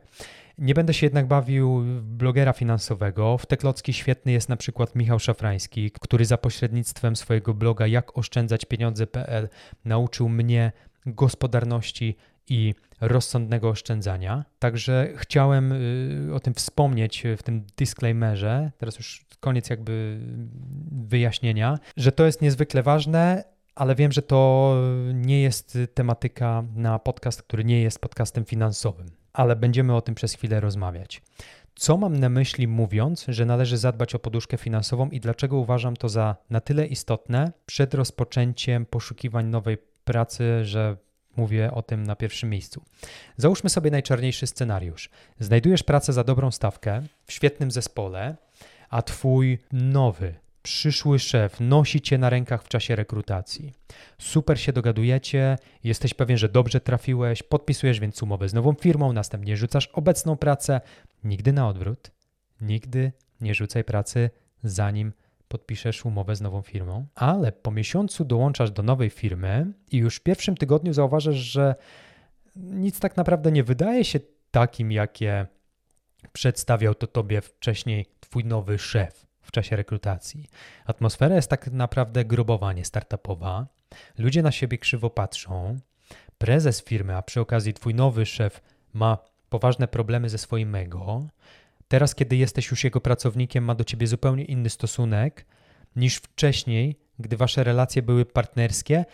Nie będę się jednak bawił blogera finansowego. W te klocki świetny jest na przykład Michał Szafrański, który za pośrednictwem swojego bloga jak oszczędzać pieniądze.pl nauczył mnie gospodarności i rozsądnego oszczędzania. Także chciałem y, o tym wspomnieć w tym disclaimerze, teraz już koniec jakby wyjaśnienia, że to jest niezwykle ważne, ale wiem, że to nie jest tematyka na podcast, który nie jest podcastem finansowym, ale będziemy o tym przez chwilę rozmawiać. Co mam na myśli mówiąc, że należy zadbać o poduszkę finansową i dlaczego uważam to za na tyle istotne przed rozpoczęciem poszukiwań nowej pracy, że mówię o tym na pierwszym miejscu. Załóżmy sobie najczarniejszy scenariusz. Znajdujesz pracę za dobrą stawkę w świetnym zespole, a twój nowy, przyszły szef nosi cię na rękach w czasie rekrutacji. Super się dogadujecie, jesteś pewien, że dobrze trafiłeś, podpisujesz więc umowę z nową firmą, następnie rzucasz obecną pracę. Nigdy na odwrót. Nigdy nie rzucaj pracy, zanim podpiszesz umowę z nową firmą, ale po miesiącu dołączasz do nowej firmy i już w pierwszym tygodniu zauważasz, że nic tak naprawdę nie wydaje się takim, jakie przedstawiał to tobie wcześniej twój nowy szef w czasie rekrutacji. Atmosfera jest tak naprawdę grobowa, nie startupowa. Ludzie na siebie krzywo patrzą. Prezes firmy, a przy okazji twój nowy szef ma poważne problemy ze swoim ego. Teraz, kiedy jesteś już jego pracownikiem, ma do ciebie zupełnie inny stosunek niż wcześniej, gdy wasze relacje były partnerskie,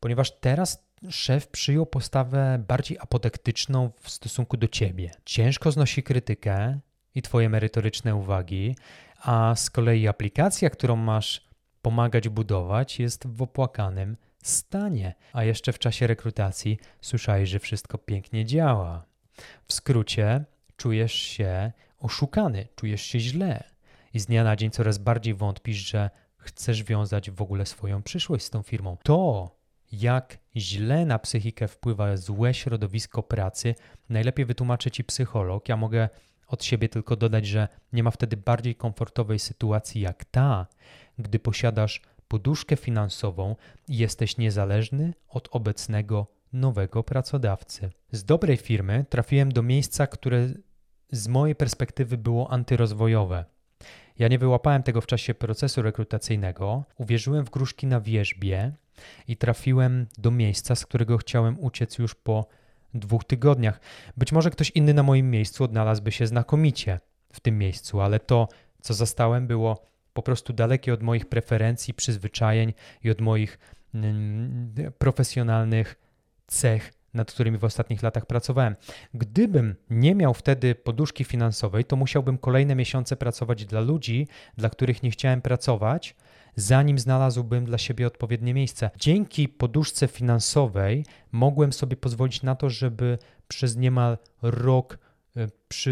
ponieważ teraz szef przyjął postawę bardziej apodektyczną w stosunku do ciebie. Ciężko znosi krytykę i twoje merytoryczne uwagi, a z kolei aplikacja, którą masz pomagać budować, jest w opłakanym stanie, a jeszcze w czasie rekrutacji słyszałeś, że wszystko pięknie działa. W skrócie, czujesz się oszukany, czujesz się źle i z dnia na dzień coraz bardziej wątpisz, że chcesz wiązać w ogóle swoją przyszłość z tą firmą. To, jak źle na psychikę wpływa złe środowisko pracy, najlepiej wytłumaczy ci psycholog. Ja mogę od siebie tylko dodać, że nie ma wtedy bardziej komfortowej sytuacji jak ta, gdy posiadasz poduszkę finansową i jesteś niezależny od obecnego nowego pracodawcy. Z dobrej firmy trafiłem do miejsca, które z mojej perspektywy było antyrozwojowe. Ja nie wyłapałem tego w czasie procesu rekrutacyjnego, uwierzyłem w gruszki na wierzbie i trafiłem do miejsca, z którego chciałem uciec już po dwóch tygodniach. Być może ktoś inny na moim miejscu odnalazłby się znakomicie w tym miejscu, ale to, co zastałem, było po prostu dalekie od moich preferencji, przyzwyczajeń i od moich mm, profesjonalnych cech nad którymi w ostatnich latach pracowałem. Gdybym nie miał wtedy poduszki finansowej, to musiałbym kolejne miesiące pracować dla ludzi, dla których nie chciałem pracować, zanim znalazłbym dla siebie odpowiednie miejsce. Dzięki poduszce finansowej mogłem sobie pozwolić na to, żeby przez niemal rok przy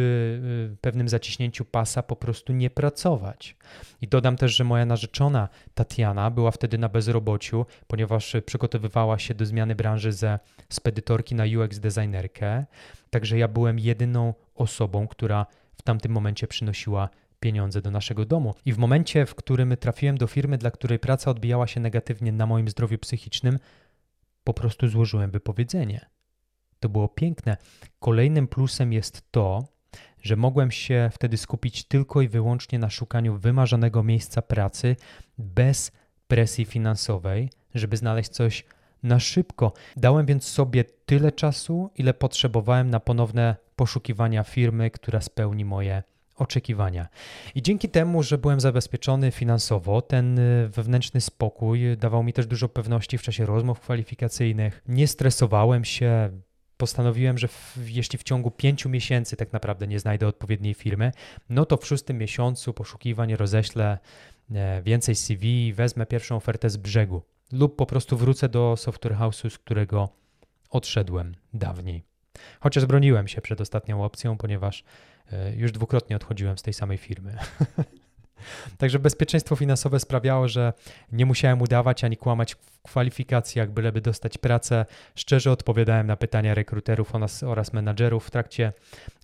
y, pewnym zaciśnięciu pasa po prostu nie pracować. I dodam też, że moja narzeczona Tatiana była wtedy na bezrobociu, ponieważ przygotowywała się do zmiany branży ze spedytorki na UX designerkę. Także ja byłem jedyną osobą, która w tamtym momencie przynosiła pieniądze do naszego domu. I w momencie, w którym trafiłem do firmy, dla której praca odbijała się negatywnie na moim zdrowiu psychicznym, po prostu złożyłem wypowiedzenie. To było piękne. Kolejnym plusem jest to, że mogłem się wtedy skupić tylko i wyłącznie na szukaniu wymarzonego miejsca pracy bez presji finansowej, żeby znaleźć coś na szybko. Dałem więc sobie tyle czasu, ile potrzebowałem na ponowne poszukiwania firmy, która spełni moje oczekiwania. I dzięki temu, że byłem zabezpieczony finansowo, ten y, wewnętrzny spokój dawał mi też dużo pewności w czasie rozmów kwalifikacyjnych. Nie stresowałem się, postanowiłem, że w, jeśli w ciągu pięciu miesięcy tak naprawdę nie znajdę odpowiedniej firmy, no to w szóstym miesiącu poszukiwań roześlę e, więcej CV, wezmę pierwszą ofertę z brzegu lub po prostu wrócę do software house'u, z którego odszedłem dawniej. Chociaż broniłem się przed ostatnią opcją, ponieważ e, już dwukrotnie odchodziłem z tej samej firmy. Także bezpieczeństwo finansowe sprawiało, że nie musiałem udawać ani kłamać w kwalifikacjach, byleby dostać pracę. Szczerze odpowiadałem na pytania rekruterów oraz, oraz menadżerów w trakcie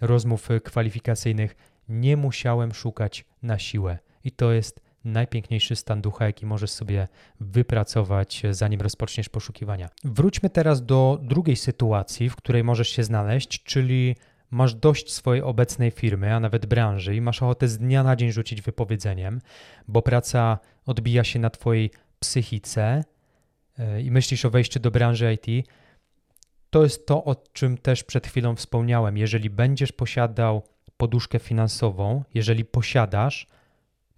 rozmów kwalifikacyjnych. Nie musiałem szukać na siłę. I to jest najpiękniejszy stan ducha, jaki możesz sobie wypracować, zanim rozpoczniesz poszukiwania. Wróćmy teraz do drugiej sytuacji, w której możesz się znaleźć, czyli masz dość swojej obecnej firmy, a nawet branży i masz ochotę z dnia na dzień rzucić wypowiedzeniem, bo praca odbija się na Twojej psychice e, i myślisz o wejściu do branży IT, to jest to, o czym też przed chwilą wspomniałem. Jeżeli będziesz posiadał poduszkę finansową, jeżeli posiadasz,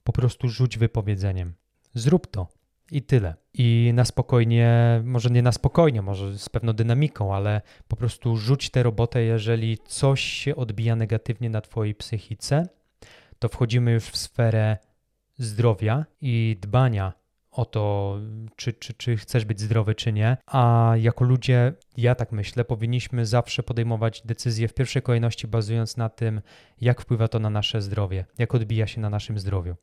po prostu rzuć wypowiedzeniem. Zrób to. I tyle. I na spokojnie, może nie na spokojnie, może z pewną dynamiką, ale po prostu rzuć tę robotę, jeżeli coś się odbija negatywnie na Twojej psychice, to wchodzimy już w sferę zdrowia i dbania o to, czy, czy, czy chcesz być zdrowy, czy nie. A jako ludzie, ja tak myślę, powinniśmy zawsze podejmować decyzje w pierwszej kolejności bazując na tym, jak wpływa to na nasze zdrowie, jak odbija się na naszym zdrowiu.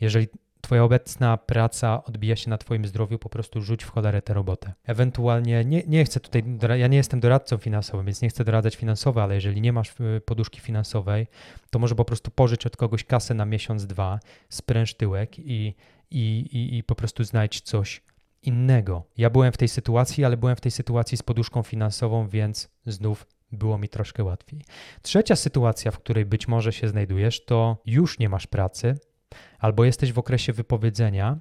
Jeżeli Twoja obecna praca odbija się na Twoim zdrowiu, po prostu rzuć w cholerę tę robotę. Ewentualnie, nie, nie chcę tutaj, ja nie jestem doradcą finansowym, więc nie chcę doradzać finansowo, ale jeżeli nie masz y, poduszki finansowej, to może po prostu pożycz od kogoś kasę na miesiąc, dwa, spręż tyłek i, i, i, i po prostu znajdź coś innego. Ja byłem w tej sytuacji, ale byłem w tej sytuacji z poduszką finansową, więc znów było mi troszkę łatwiej. Trzecia sytuacja, w której być może się znajdujesz, to już nie masz pracy, albo jesteś w okresie wypowiedzenia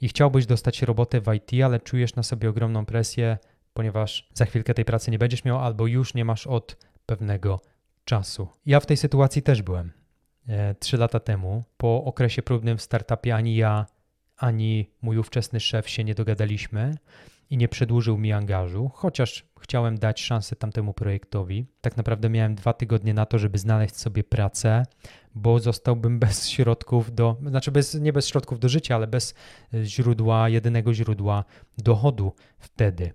i chciałbyś dostać robotę w IT, ale czujesz na sobie ogromną presję, ponieważ za chwilkę tej pracy nie będziesz miał, albo już nie masz od pewnego czasu. Ja w tej sytuacji też byłem. E, trzy lata temu, po okresie próbnym w startupie, ani ja, ani mój ówczesny szef się nie dogadaliśmy i nie przedłużył mi angażu, chociaż chciałem dać szansę tamtemu projektowi. Tak naprawdę miałem dwa tygodnie na to, żeby znaleźć sobie pracę, bo zostałbym bez środków do, znaczy bez, nie bez środków do życia, ale bez e, źródła, jedynego źródła dochodu wtedy.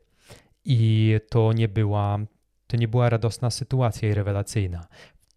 I to nie była, to nie była radosna sytuacja i rewelacyjna.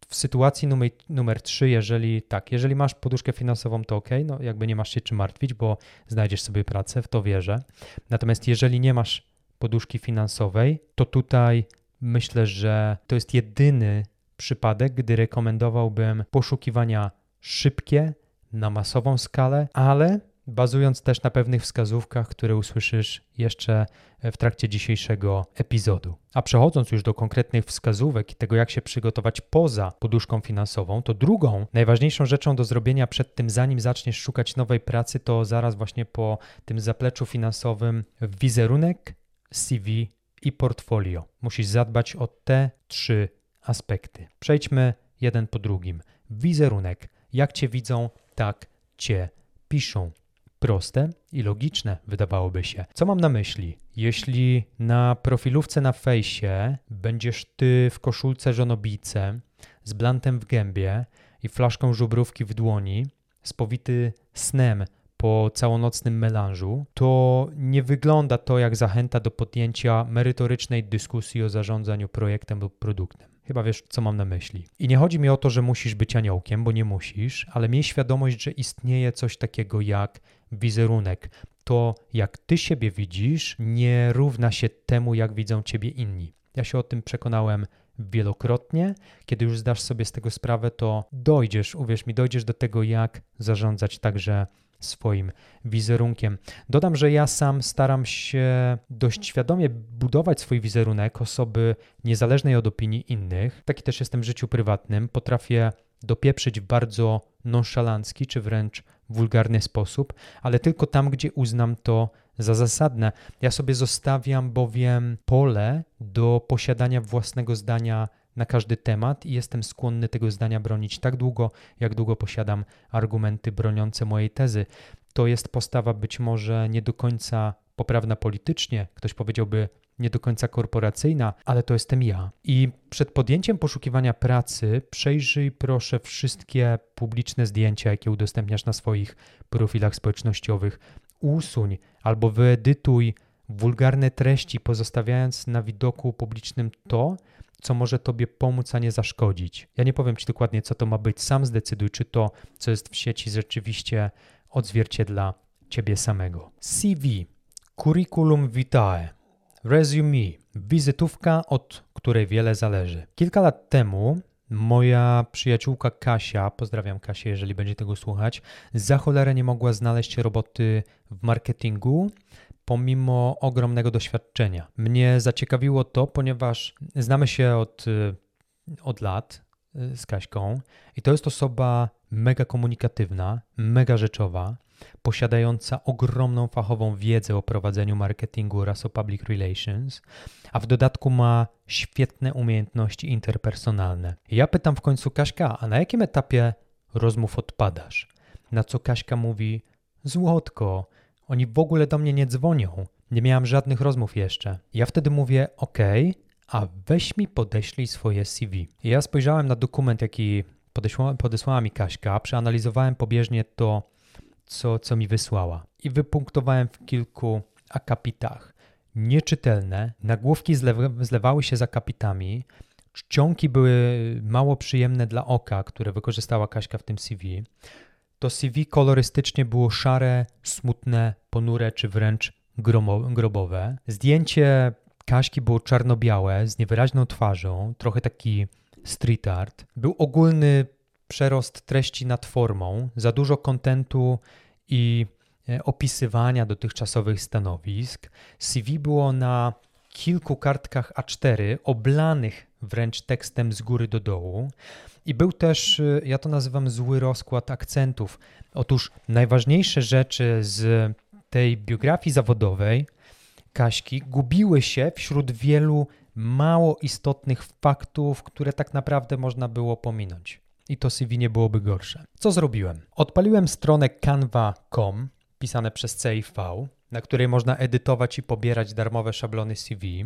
W sytuacji numer, numer 3, jeżeli tak, jeżeli masz poduszkę finansową, to ok, no jakby nie masz się czym martwić, bo znajdziesz sobie pracę, w to wierzę. Natomiast jeżeli nie masz poduszki finansowej, to tutaj myślę, że to jest jedyny przypadek, gdy rekomendowałbym poszukiwania szybkie, na masową skalę, ale bazując też na pewnych wskazówkach, które usłyszysz jeszcze w trakcie dzisiejszego epizodu. A przechodząc już do konkretnych wskazówek i tego, jak się przygotować poza poduszką finansową, to drugą, najważniejszą rzeczą do zrobienia przed tym, zanim zaczniesz szukać nowej pracy, to zaraz właśnie po tym zapleczu finansowym wizerunek, CV i portfolio. Musisz zadbać o te trzy aspekty. Przejdźmy jeden po drugim. Wizerunek. Jak cię widzą, tak cię piszą. Proste i logiczne, wydawałoby się. Co mam na myśli? Jeśli na profilówce na fejsie będziesz ty w koszulce żonobice, z blantem w gębie i flaszką żubrówki w dłoni, spowity snem po całonocnym melanżu, to nie wygląda to jak zachęta do podjęcia merytorycznej dyskusji o zarządzaniu projektem lub produktem. Chyba wiesz, co mam na myśli. I nie chodzi mi o to, że musisz być aniołkiem, bo nie musisz, ale miej świadomość, że istnieje coś takiego jak wizerunek. To, jak ty siebie widzisz, nie równa się temu, jak widzą ciebie inni. Ja się o tym przekonałem wielokrotnie. Kiedy już zdasz sobie z tego sprawę, to dojdziesz, uwierz mi, dojdziesz do tego, jak zarządzać także swoim wizerunkiem. Dodam, że ja sam staram się dość świadomie budować swój wizerunek osoby niezależnej od opinii innych. Taki też jestem w życiu prywatnym. Potrafię dopieprzyć w bardzo nonszalancki czy wręcz wulgarny sposób, ale tylko tam, gdzie uznam to za zasadne. Ja sobie zostawiam bowiem pole do posiadania własnego zdania na każdy temat i jestem skłonny tego zdania bronić tak długo, jak długo posiadam argumenty broniące mojej tezy. To jest postawa być może nie do końca poprawna politycznie, ktoś powiedziałby nie do końca korporacyjna, ale to jestem ja. I przed podjęciem poszukiwania pracy przejrzyj proszę wszystkie publiczne zdjęcia, jakie udostępniasz na swoich profilach społecznościowych. Usuń albo wyedytuj wulgarne treści, pozostawiając na widoku publicznym to, co może Tobie pomóc, a nie zaszkodzić. Ja nie powiem Ci dokładnie, co to ma być. Sam zdecyduj, czy to, co jest w sieci, rzeczywiście odzwierciedla Ciebie samego. CV, curriculum vitae, resume, wizytówka, od której wiele zależy. Kilka lat temu moja przyjaciółka Kasia, pozdrawiam Kasię, jeżeli będzie tego słuchać, za cholerę nie mogła znaleźć roboty w marketingu, pomimo ogromnego doświadczenia. Mnie zaciekawiło to, ponieważ znamy się od, y, od lat y, z Kaśką i to jest osoba mega komunikatywna, mega rzeczowa, posiadająca ogromną fachową wiedzę o prowadzeniu marketingu oraz o public relations, a w dodatku ma świetne umiejętności interpersonalne. Ja pytam w końcu Kaśka, a na jakim etapie rozmów odpadasz? Na co Kaśka mówi: Złotko, oni w ogóle do mnie nie dzwonią. Nie miałam żadnych rozmów jeszcze. Ja wtedy mówię: OK, a weź mi podeślij swoje CV. ja spojrzałem na dokument, jaki podesłała, podesłała mi Kaśka, przeanalizowałem pobieżnie to, co, co mi wysłała i wypunktowałem w kilku akapitach. Nieczytelne, nagłówki zlewały się z akapitami, czcionki były mało przyjemne dla oka, które wykorzystała Kaśka w tym CV to CV kolorystycznie było szare, smutne, ponure czy wręcz grobowe. Zdjęcie Kaśki było czarno-białe, z niewyraźną twarzą, trochę taki street art. Był ogólny przerost treści nad formą, za dużo kontentu i e, opisywania dotychczasowych stanowisk. CV było na kilku kartkach A4 oblanych wręcz tekstem z góry do dołu. I był też, y, ja to nazywam zły rozkład akcentów. Otóż najważniejsze rzeczy z tej biografii zawodowej Kaśki gubiły się wśród wielu mało istotnych faktów, które tak naprawdę można było pominąć. I to CV nie byłoby gorsze. Co zrobiłem? Odpaliłem stronę canva.com, pisane przez CIV, na której można edytować i pobierać darmowe szablony CV.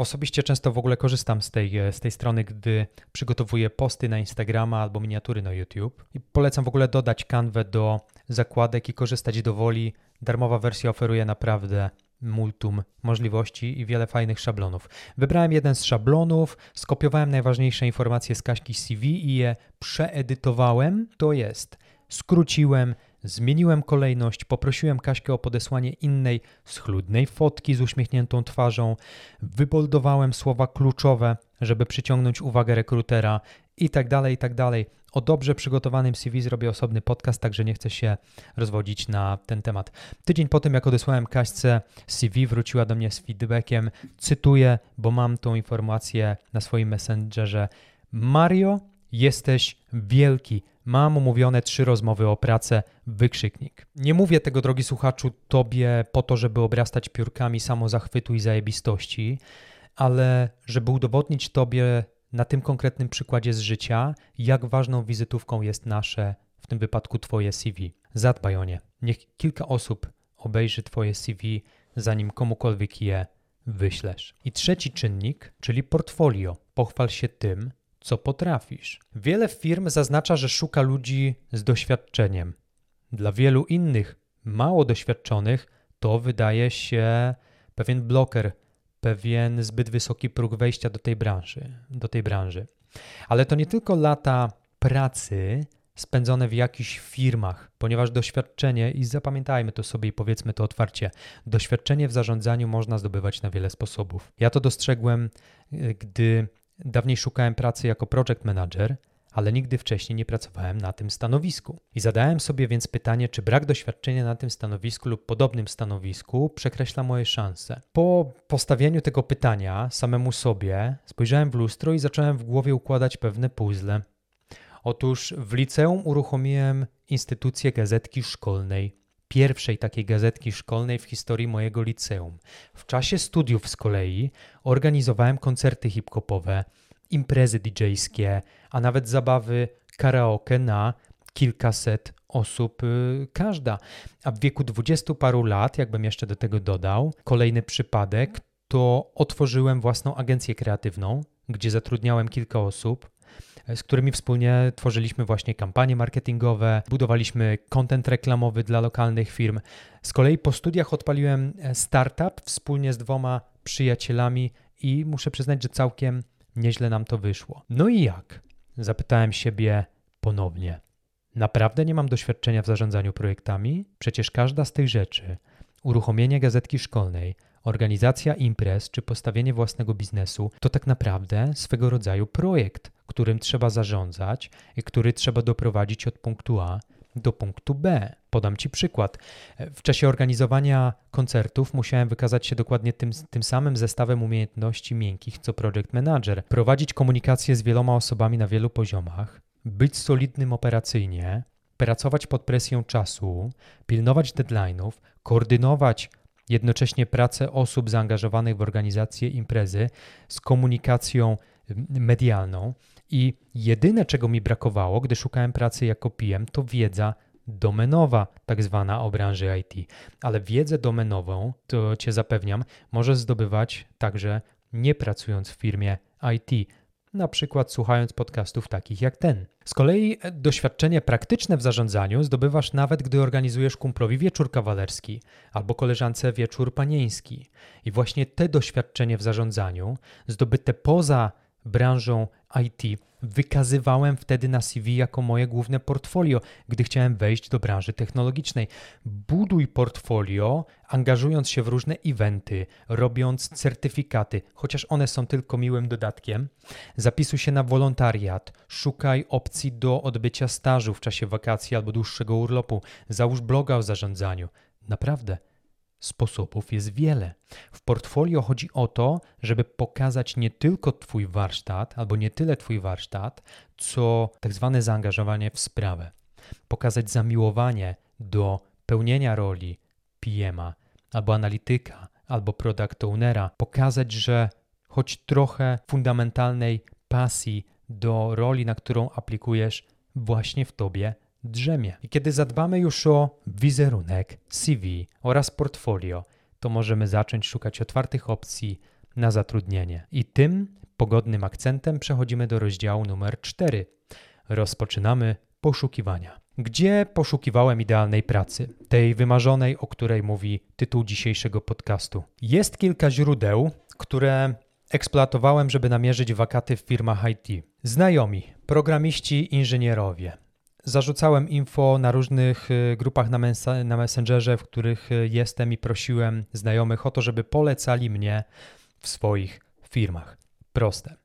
Osobiście często w ogóle korzystam z tej, z tej strony, gdy przygotowuję posty na Instagrama albo miniatury na YouTube. I polecam w ogóle dodać kanwę do zakładek i korzystać do woli. Darmowa wersja oferuje naprawdę multum możliwości i wiele fajnych szablonów. Wybrałem jeden z szablonów, skopiowałem najważniejsze informacje z Kaśki CV i je przeedytowałem. To jest, skróciłem, Zmieniłem kolejność, poprosiłem Kaśkę o podesłanie innej, schludnej fotki z uśmiechniętą twarzą, wyboldowałem słowa kluczowe, żeby przyciągnąć uwagę rekrutera i tak dalej, i tak dalej. O dobrze przygotowanym CV zrobię osobny podcast, także nie chcę się rozwodzić na ten temat. Tydzień po tym, jak odesłałem Kaśce CV, wróciła do mnie z feedbackiem. Cytuję, bo mam tą informację na swoim messengerze. Mario, jesteś wielki. Mam umówione trzy rozmowy o pracę, wykrzyknik. Nie mówię tego, drogi słuchaczu, tobie po to, żeby obrastać piórkami samozachwytu i zajebistości, ale żeby udowodnić tobie na tym konkretnym przykładzie z życia, jak ważną wizytówką jest nasze, w tym wypadku twoje CV. Zadbaj o nie. Niech kilka osób obejrzy twoje CV, zanim komukolwiek je wyślesz. I trzeci czynnik, czyli portfolio. Pochwal się tym, co potrafisz. Wiele firm zaznacza, że szuka ludzi z doświadczeniem. Dla wielu innych, mało doświadczonych, to wydaje się pewien bloker, pewien zbyt wysoki próg wejścia do tej branży, do tej branży. Ale to nie tylko lata pracy spędzone w jakichś firmach, ponieważ doświadczenie, i zapamiętajmy to sobie i powiedzmy to otwarcie, doświadczenie w zarządzaniu można zdobywać na wiele sposobów. Ja to dostrzegłem, gdy Dawniej szukałem pracy jako project manager, ale nigdy wcześniej nie pracowałem na tym stanowisku. I zadałem sobie więc pytanie, czy brak doświadczenia na tym stanowisku lub podobnym stanowisku przekreśla moje szanse. Po postawieniu tego pytania samemu sobie spojrzałem w lustro i zacząłem w głowie układać pewne puzzle. Otóż w liceum uruchomiłem instytucję gazetki szkolnej pierwszej takiej gazetki szkolnej w historii mojego liceum. W czasie studiów z kolei organizowałem koncerty hip-hopowe, imprezy DJ-skie, a nawet zabawy karaoke na kilkaset osób y, każda. A w wieku dwudziestu paru lat, jakbym jeszcze do tego dodał, kolejny przypadek, to otworzyłem własną agencję kreatywną, gdzie zatrudniałem kilka osób, z którymi wspólnie tworzyliśmy właśnie kampanie marketingowe, budowaliśmy content reklamowy dla lokalnych firm. Z kolei po studiach odpaliłem e, startup wspólnie z dwoma przyjacielami i muszę przyznać, że całkiem nieźle nam to wyszło. No i jak? Zapytałem siebie ponownie. Naprawdę nie mam doświadczenia w zarządzaniu projektami? Przecież każda z tych rzeczy, uruchomienie gazetki szkolnej, organizacja imprez czy postawienie własnego biznesu, to tak naprawdę swego rodzaju projekt, którym trzeba zarządzać i który trzeba doprowadzić od punktu A do punktu B. Podam Ci przykład. W czasie organizowania koncertów musiałem wykazać się dokładnie tym, tym samym zestawem umiejętności miękkich co project manager, prowadzić komunikację z wieloma osobami na wielu poziomach, być solidnym operacyjnie, pracować pod presją czasu, pilnować deadline'ów, koordynować jednocześnie pracę osób zaangażowanych w organizację imprezy z komunikacją medialną. I jedyne, czego mi brakowało, gdy szukałem pracy jako PM, to wiedza domenowa, tak zwana o branży IT. Ale wiedzę domenową, to cię zapewniam, możesz zdobywać także nie pracując w firmie IT na przykład słuchając podcastów takich jak ten. Z kolei e, doświadczenie praktyczne w zarządzaniu zdobywasz nawet, gdy organizujesz kumplowi wieczór kawalerski albo koleżance wieczór panieński. I właśnie te doświadczenie w zarządzaniu, zdobyte poza branżą IT, wykazywałem wtedy na CV jako moje główne portfolio, gdy chciałem wejść do branży technologicznej. Buduj portfolio, angażując się w różne eventy, robiąc certyfikaty, chociaż one są tylko miłym dodatkiem. Zapisuj się na wolontariat, szukaj opcji do odbycia stażu w czasie wakacji albo dłuższego urlopu, załóż bloga o zarządzaniu. Naprawdę Sposobów jest wiele. W portfolio chodzi o to, żeby pokazać nie tylko Twój warsztat, albo nie tyle Twój warsztat, co tak zwane zaangażowanie w sprawę. Pokazać zamiłowanie do pełnienia roli PM-a, albo analityka, albo product ownera. Pokazać, że choć trochę fundamentalnej pasji do roli, na którą aplikujesz, właśnie w Tobie drzemie. I kiedy zadbamy już o wizerunek, CV oraz portfolio, to możemy zacząć szukać otwartych opcji na zatrudnienie. I tym pogodnym akcentem przechodzimy do rozdziału numer 4. Rozpoczynamy poszukiwania. Gdzie poszukiwałem idealnej pracy, tej wymarzonej, o której mówi tytuł dzisiejszego podcastu? Jest kilka źródeł, które eksploatowałem, żeby namierzyć wakaty w firmach IT. Znajomi, programiści, inżynierowie, Zarzucałem info na różnych y, grupach na, mens- na Messengerze, w których y, jestem i prosiłem znajomych o to, żeby polecali mnie w swoich firmach. Proste.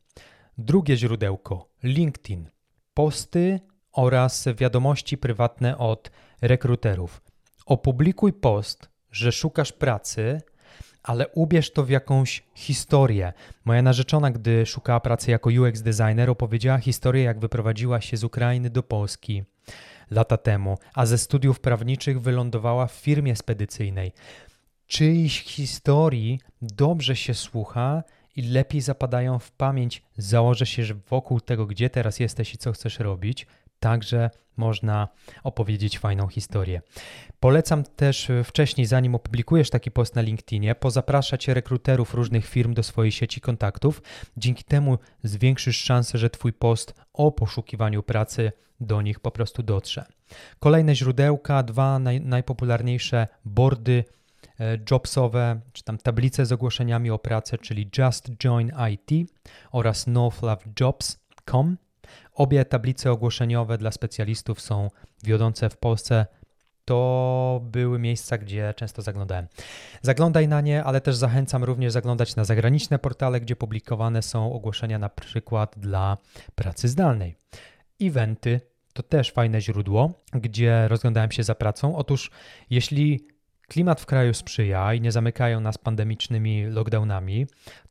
Drugie źródełko LinkedIn. Posty oraz wiadomości prywatne od rekruterów. Opublikuj post, że szukasz pracy ale ubierz to w jakąś historię. Moja narzeczona, gdy szukała pracy jako UX designer, opowiedziała historię, jak wyprowadziła się z Ukrainy do Polski lata temu, a ze studiów prawniczych wylądowała w firmie spedycyjnej. Czyjś historii dobrze się słucha i lepiej zapadają w pamięć. Założę się, że wokół tego, gdzie teraz jesteś i co chcesz robić, także można opowiedzieć fajną historię. Polecam też e, wcześniej, zanim opublikujesz taki post na LinkedInie, pozapraszać rekruterów różnych firm do swojej sieci kontaktów. Dzięki temu zwiększysz szansę, że Twój post o poszukiwaniu pracy do nich po prostu dotrze. Kolejne źródełka, dwa naj, najpopularniejsze boardy e, jobsowe, czy tam tablice z ogłoszeniami o pracę, czyli Just Join IT oraz northlovejobs.com. Obie tablice ogłoszeniowe dla specjalistów są wiodące w Polsce. To były miejsca, gdzie często zaglądałem. Zaglądaj na nie, ale też zachęcam również zaglądać na zagraniczne portale, gdzie publikowane są ogłoszenia na przykład dla pracy zdalnej. Eventy to też fajne źródło, gdzie rozglądałem się za pracą. Otóż, jeśli klimat w kraju sprzyja i nie zamykają nas pandemicznymi lockdownami,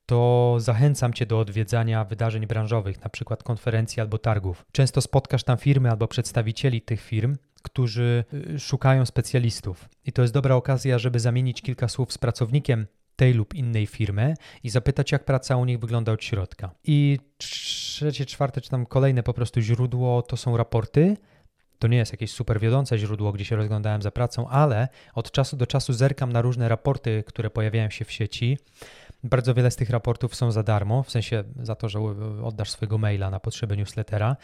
to zachęcam Cię do odwiedzania wydarzeń branżowych, na przykład konferencji albo targów. Często spotkasz tam firmy albo przedstawicieli tych firm, którzy y, szukają specjalistów. I to jest dobra okazja, żeby zamienić kilka słów z pracownikiem tej lub innej firmy i zapytać, jak praca u nich wygląda od środka. I trzecie, czwarte, czy tam kolejne po prostu źródło to są raporty To nie jest jakieś super wiodące źródło, gdzie się rozglądałem za pracą, ale od czasu do czasu zerkam na różne raporty, które pojawiają się w sieci. Bardzo wiele z tych raportów są za darmo, w sensie za to, że oddasz swojego maila na potrzeby newslettera.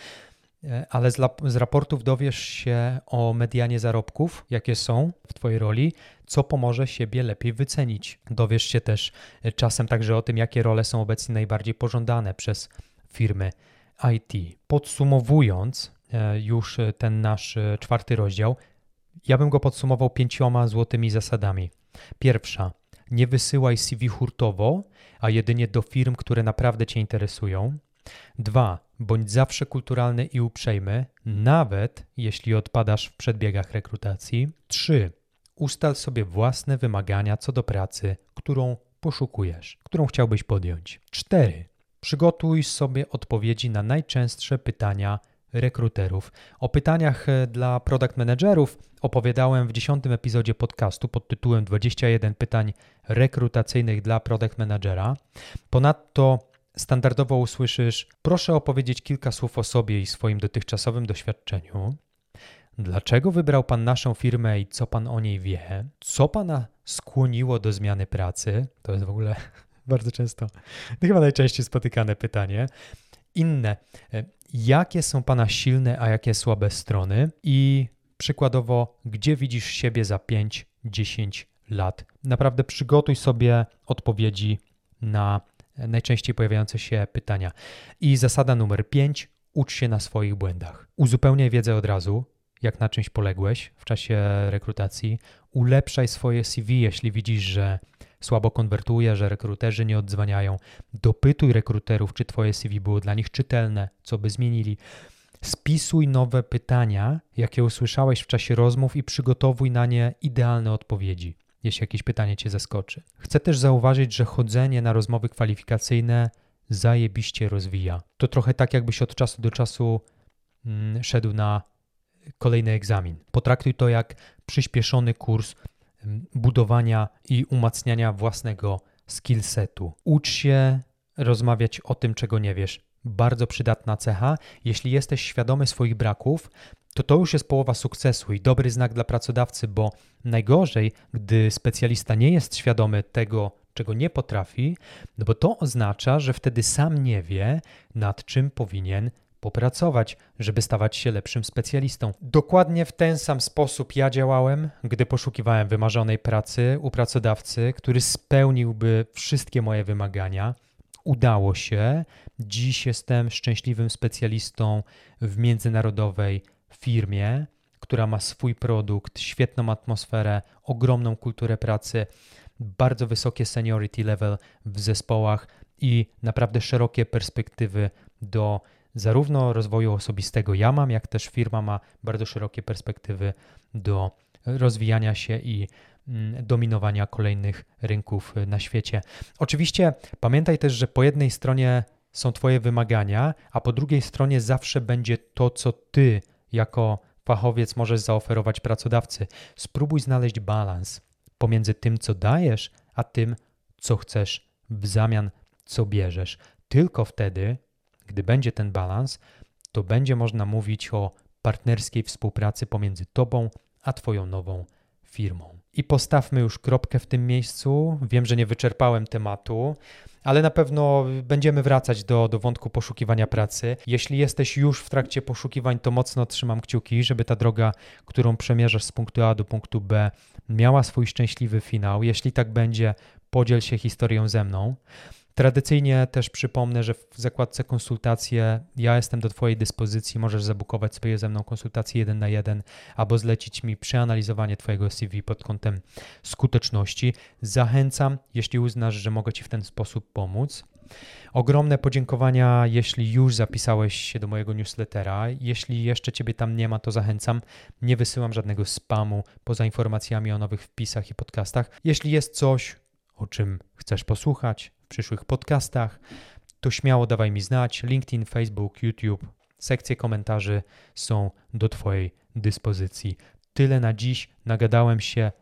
E, ale z, z, raportów dowiesz się o medianie zarobków, jakie są w Twojej roli, co pomoże siebie lepiej wycenić. Dowiesz się też e, czasem także o tym, jakie role są obecnie najbardziej pożądane przez firmy IT. Podsumowując e, już ten nasz czwarty rozdział, ja bym go podsumował pięcioma złotymi zasadami. Pierwsza, nie wysyłaj CV hurtowo, a jedynie do firm, które naprawdę Cię interesują. Dwa, bądź zawsze kulturalny i uprzejmy, nawet jeśli odpadasz w przedbiegach rekrutacji. Trzy, ustal sobie własne wymagania co do pracy, którą poszukujesz, którą chciałbyś podjąć. Cztery, przygotuj sobie odpowiedzi na najczęstsze pytania rekruterów. O pytaniach e, dla product managerów opowiadałem w dziesiątym epizodzie podcastu pod tytułem 21 pytań rekrutacyjnych dla product managera. Ponadto standardowo usłyszysz: Proszę opowiedzieć kilka słów o sobie i swoim dotychczasowym doświadczeniu. Dlaczego wybrał Pan naszą firmę i co Pan o niej wie? Co Pana skłoniło do zmiany pracy? To jest w ogóle bardzo często, chyba najczęściej spotykane pytanie. Inne. E, jakie są Pana silne, a jakie słabe strony? I przykładowo, gdzie widzisz siebie za 5-10 lat? Naprawdę przygotuj sobie odpowiedzi na najczęściej pojawiające się pytania. I zasada numer 5: ucz się na swoich błędach. Uzupełniaj wiedzę od razu, jak na czymś poległeś w czasie rekrutacji. Ulepszaj swoje CV, jeśli widzisz, że słabo konwertuje, że rekruterzy nie odzwaniają. Dopytuj rekruterów, czy twoje CV było dla nich czytelne, co by zmienili. Spisuj nowe pytania, jakie usłyszałeś w czasie rozmów i przygotowuj na nie idealne odpowiedzi jeśli jakieś pytanie Cię zaskoczy. Chcę też zauważyć, że chodzenie na rozmowy kwalifikacyjne zajebiście rozwija. To trochę tak, jakbyś od czasu do czasu mm, szedł na kolejny egzamin. Potraktuj to jak przyspieszony kurs mm, budowania i umacniania własnego skillsetu. Ucz się rozmawiać o tym, czego nie wiesz. Bardzo przydatna cecha. Jeśli jesteś świadomy swoich braków, to to już jest połowa sukcesu i dobry znak dla pracodawcy, bo najgorzej, gdy specjalista nie jest świadomy tego, czego nie potrafi, no bo to oznacza, że wtedy sam nie wie, nad czym powinien popracować, żeby stawać się lepszym specjalistą. Dokładnie w ten sam sposób ja działałem, gdy poszukiwałem wymarzonej pracy u pracodawcy, który spełniłby wszystkie moje wymagania. Udało się. Dziś jestem szczęśliwym specjalistą w międzynarodowej firmie, która ma swój produkt, świetną atmosferę, ogromną kulturę pracy, bardzo wysokie seniority level w zespołach i naprawdę szerokie perspektywy do zarówno rozwoju osobistego ja mam, jak też firma ma bardzo szerokie perspektywy do rozwijania się i dominowania kolejnych rynków na świecie. Oczywiście pamiętaj też, że po jednej stronie są Twoje wymagania, a po drugiej stronie zawsze będzie to, co Ty jako fachowiec możesz zaoferować pracodawcy. Spróbuj znaleźć balans pomiędzy tym, co dajesz, a tym, co chcesz w zamian, co bierzesz. Tylko wtedy, gdy będzie ten balans, to będzie można mówić o partnerskiej współpracy pomiędzy Tobą a Twoją nową firmą. I postawmy już kropkę w tym miejscu. Wiem, że nie wyczerpałem tematu, ale na pewno będziemy wracać do, do wątku poszukiwania pracy. Jeśli jesteś już w trakcie poszukiwań, to mocno trzymam kciuki, żeby ta droga, którą przemierzasz z punktu A do punktu B, miała swój szczęśliwy finał. Jeśli tak będzie, podziel się historią ze mną. Tradycyjnie też przypomnę, że w zakładce konsultacje ja jestem do Twojej dyspozycji. Możesz zabukować sobie ze mną konsultację jeden na jeden albo zlecić mi przeanalizowanie Twojego CV pod kątem skuteczności. Zachęcam, jeśli uznasz, że mogę Ci w ten sposób pomóc. Ogromne podziękowania, jeśli już zapisałeś się do mojego newslettera. Jeśli jeszcze Ciebie tam nie ma, to zachęcam. Nie wysyłam żadnego spamu poza informacjami o nowych wpisach i podcastach. Jeśli jest coś, o czym chcesz posłuchać, przyszłych podcastach, to śmiało dawaj mi znać. LinkedIn, Facebook, YouTube, sekcje komentarzy są do Twojej dyspozycji. Tyle na dziś. Nagadałem się,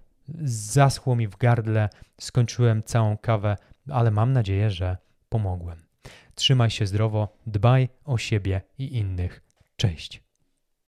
zaschło mi w gardle, skończyłem całą kawę, ale mam nadzieję, że pomogłem. Trzymaj się zdrowo, dbaj o siebie i innych. Cześć.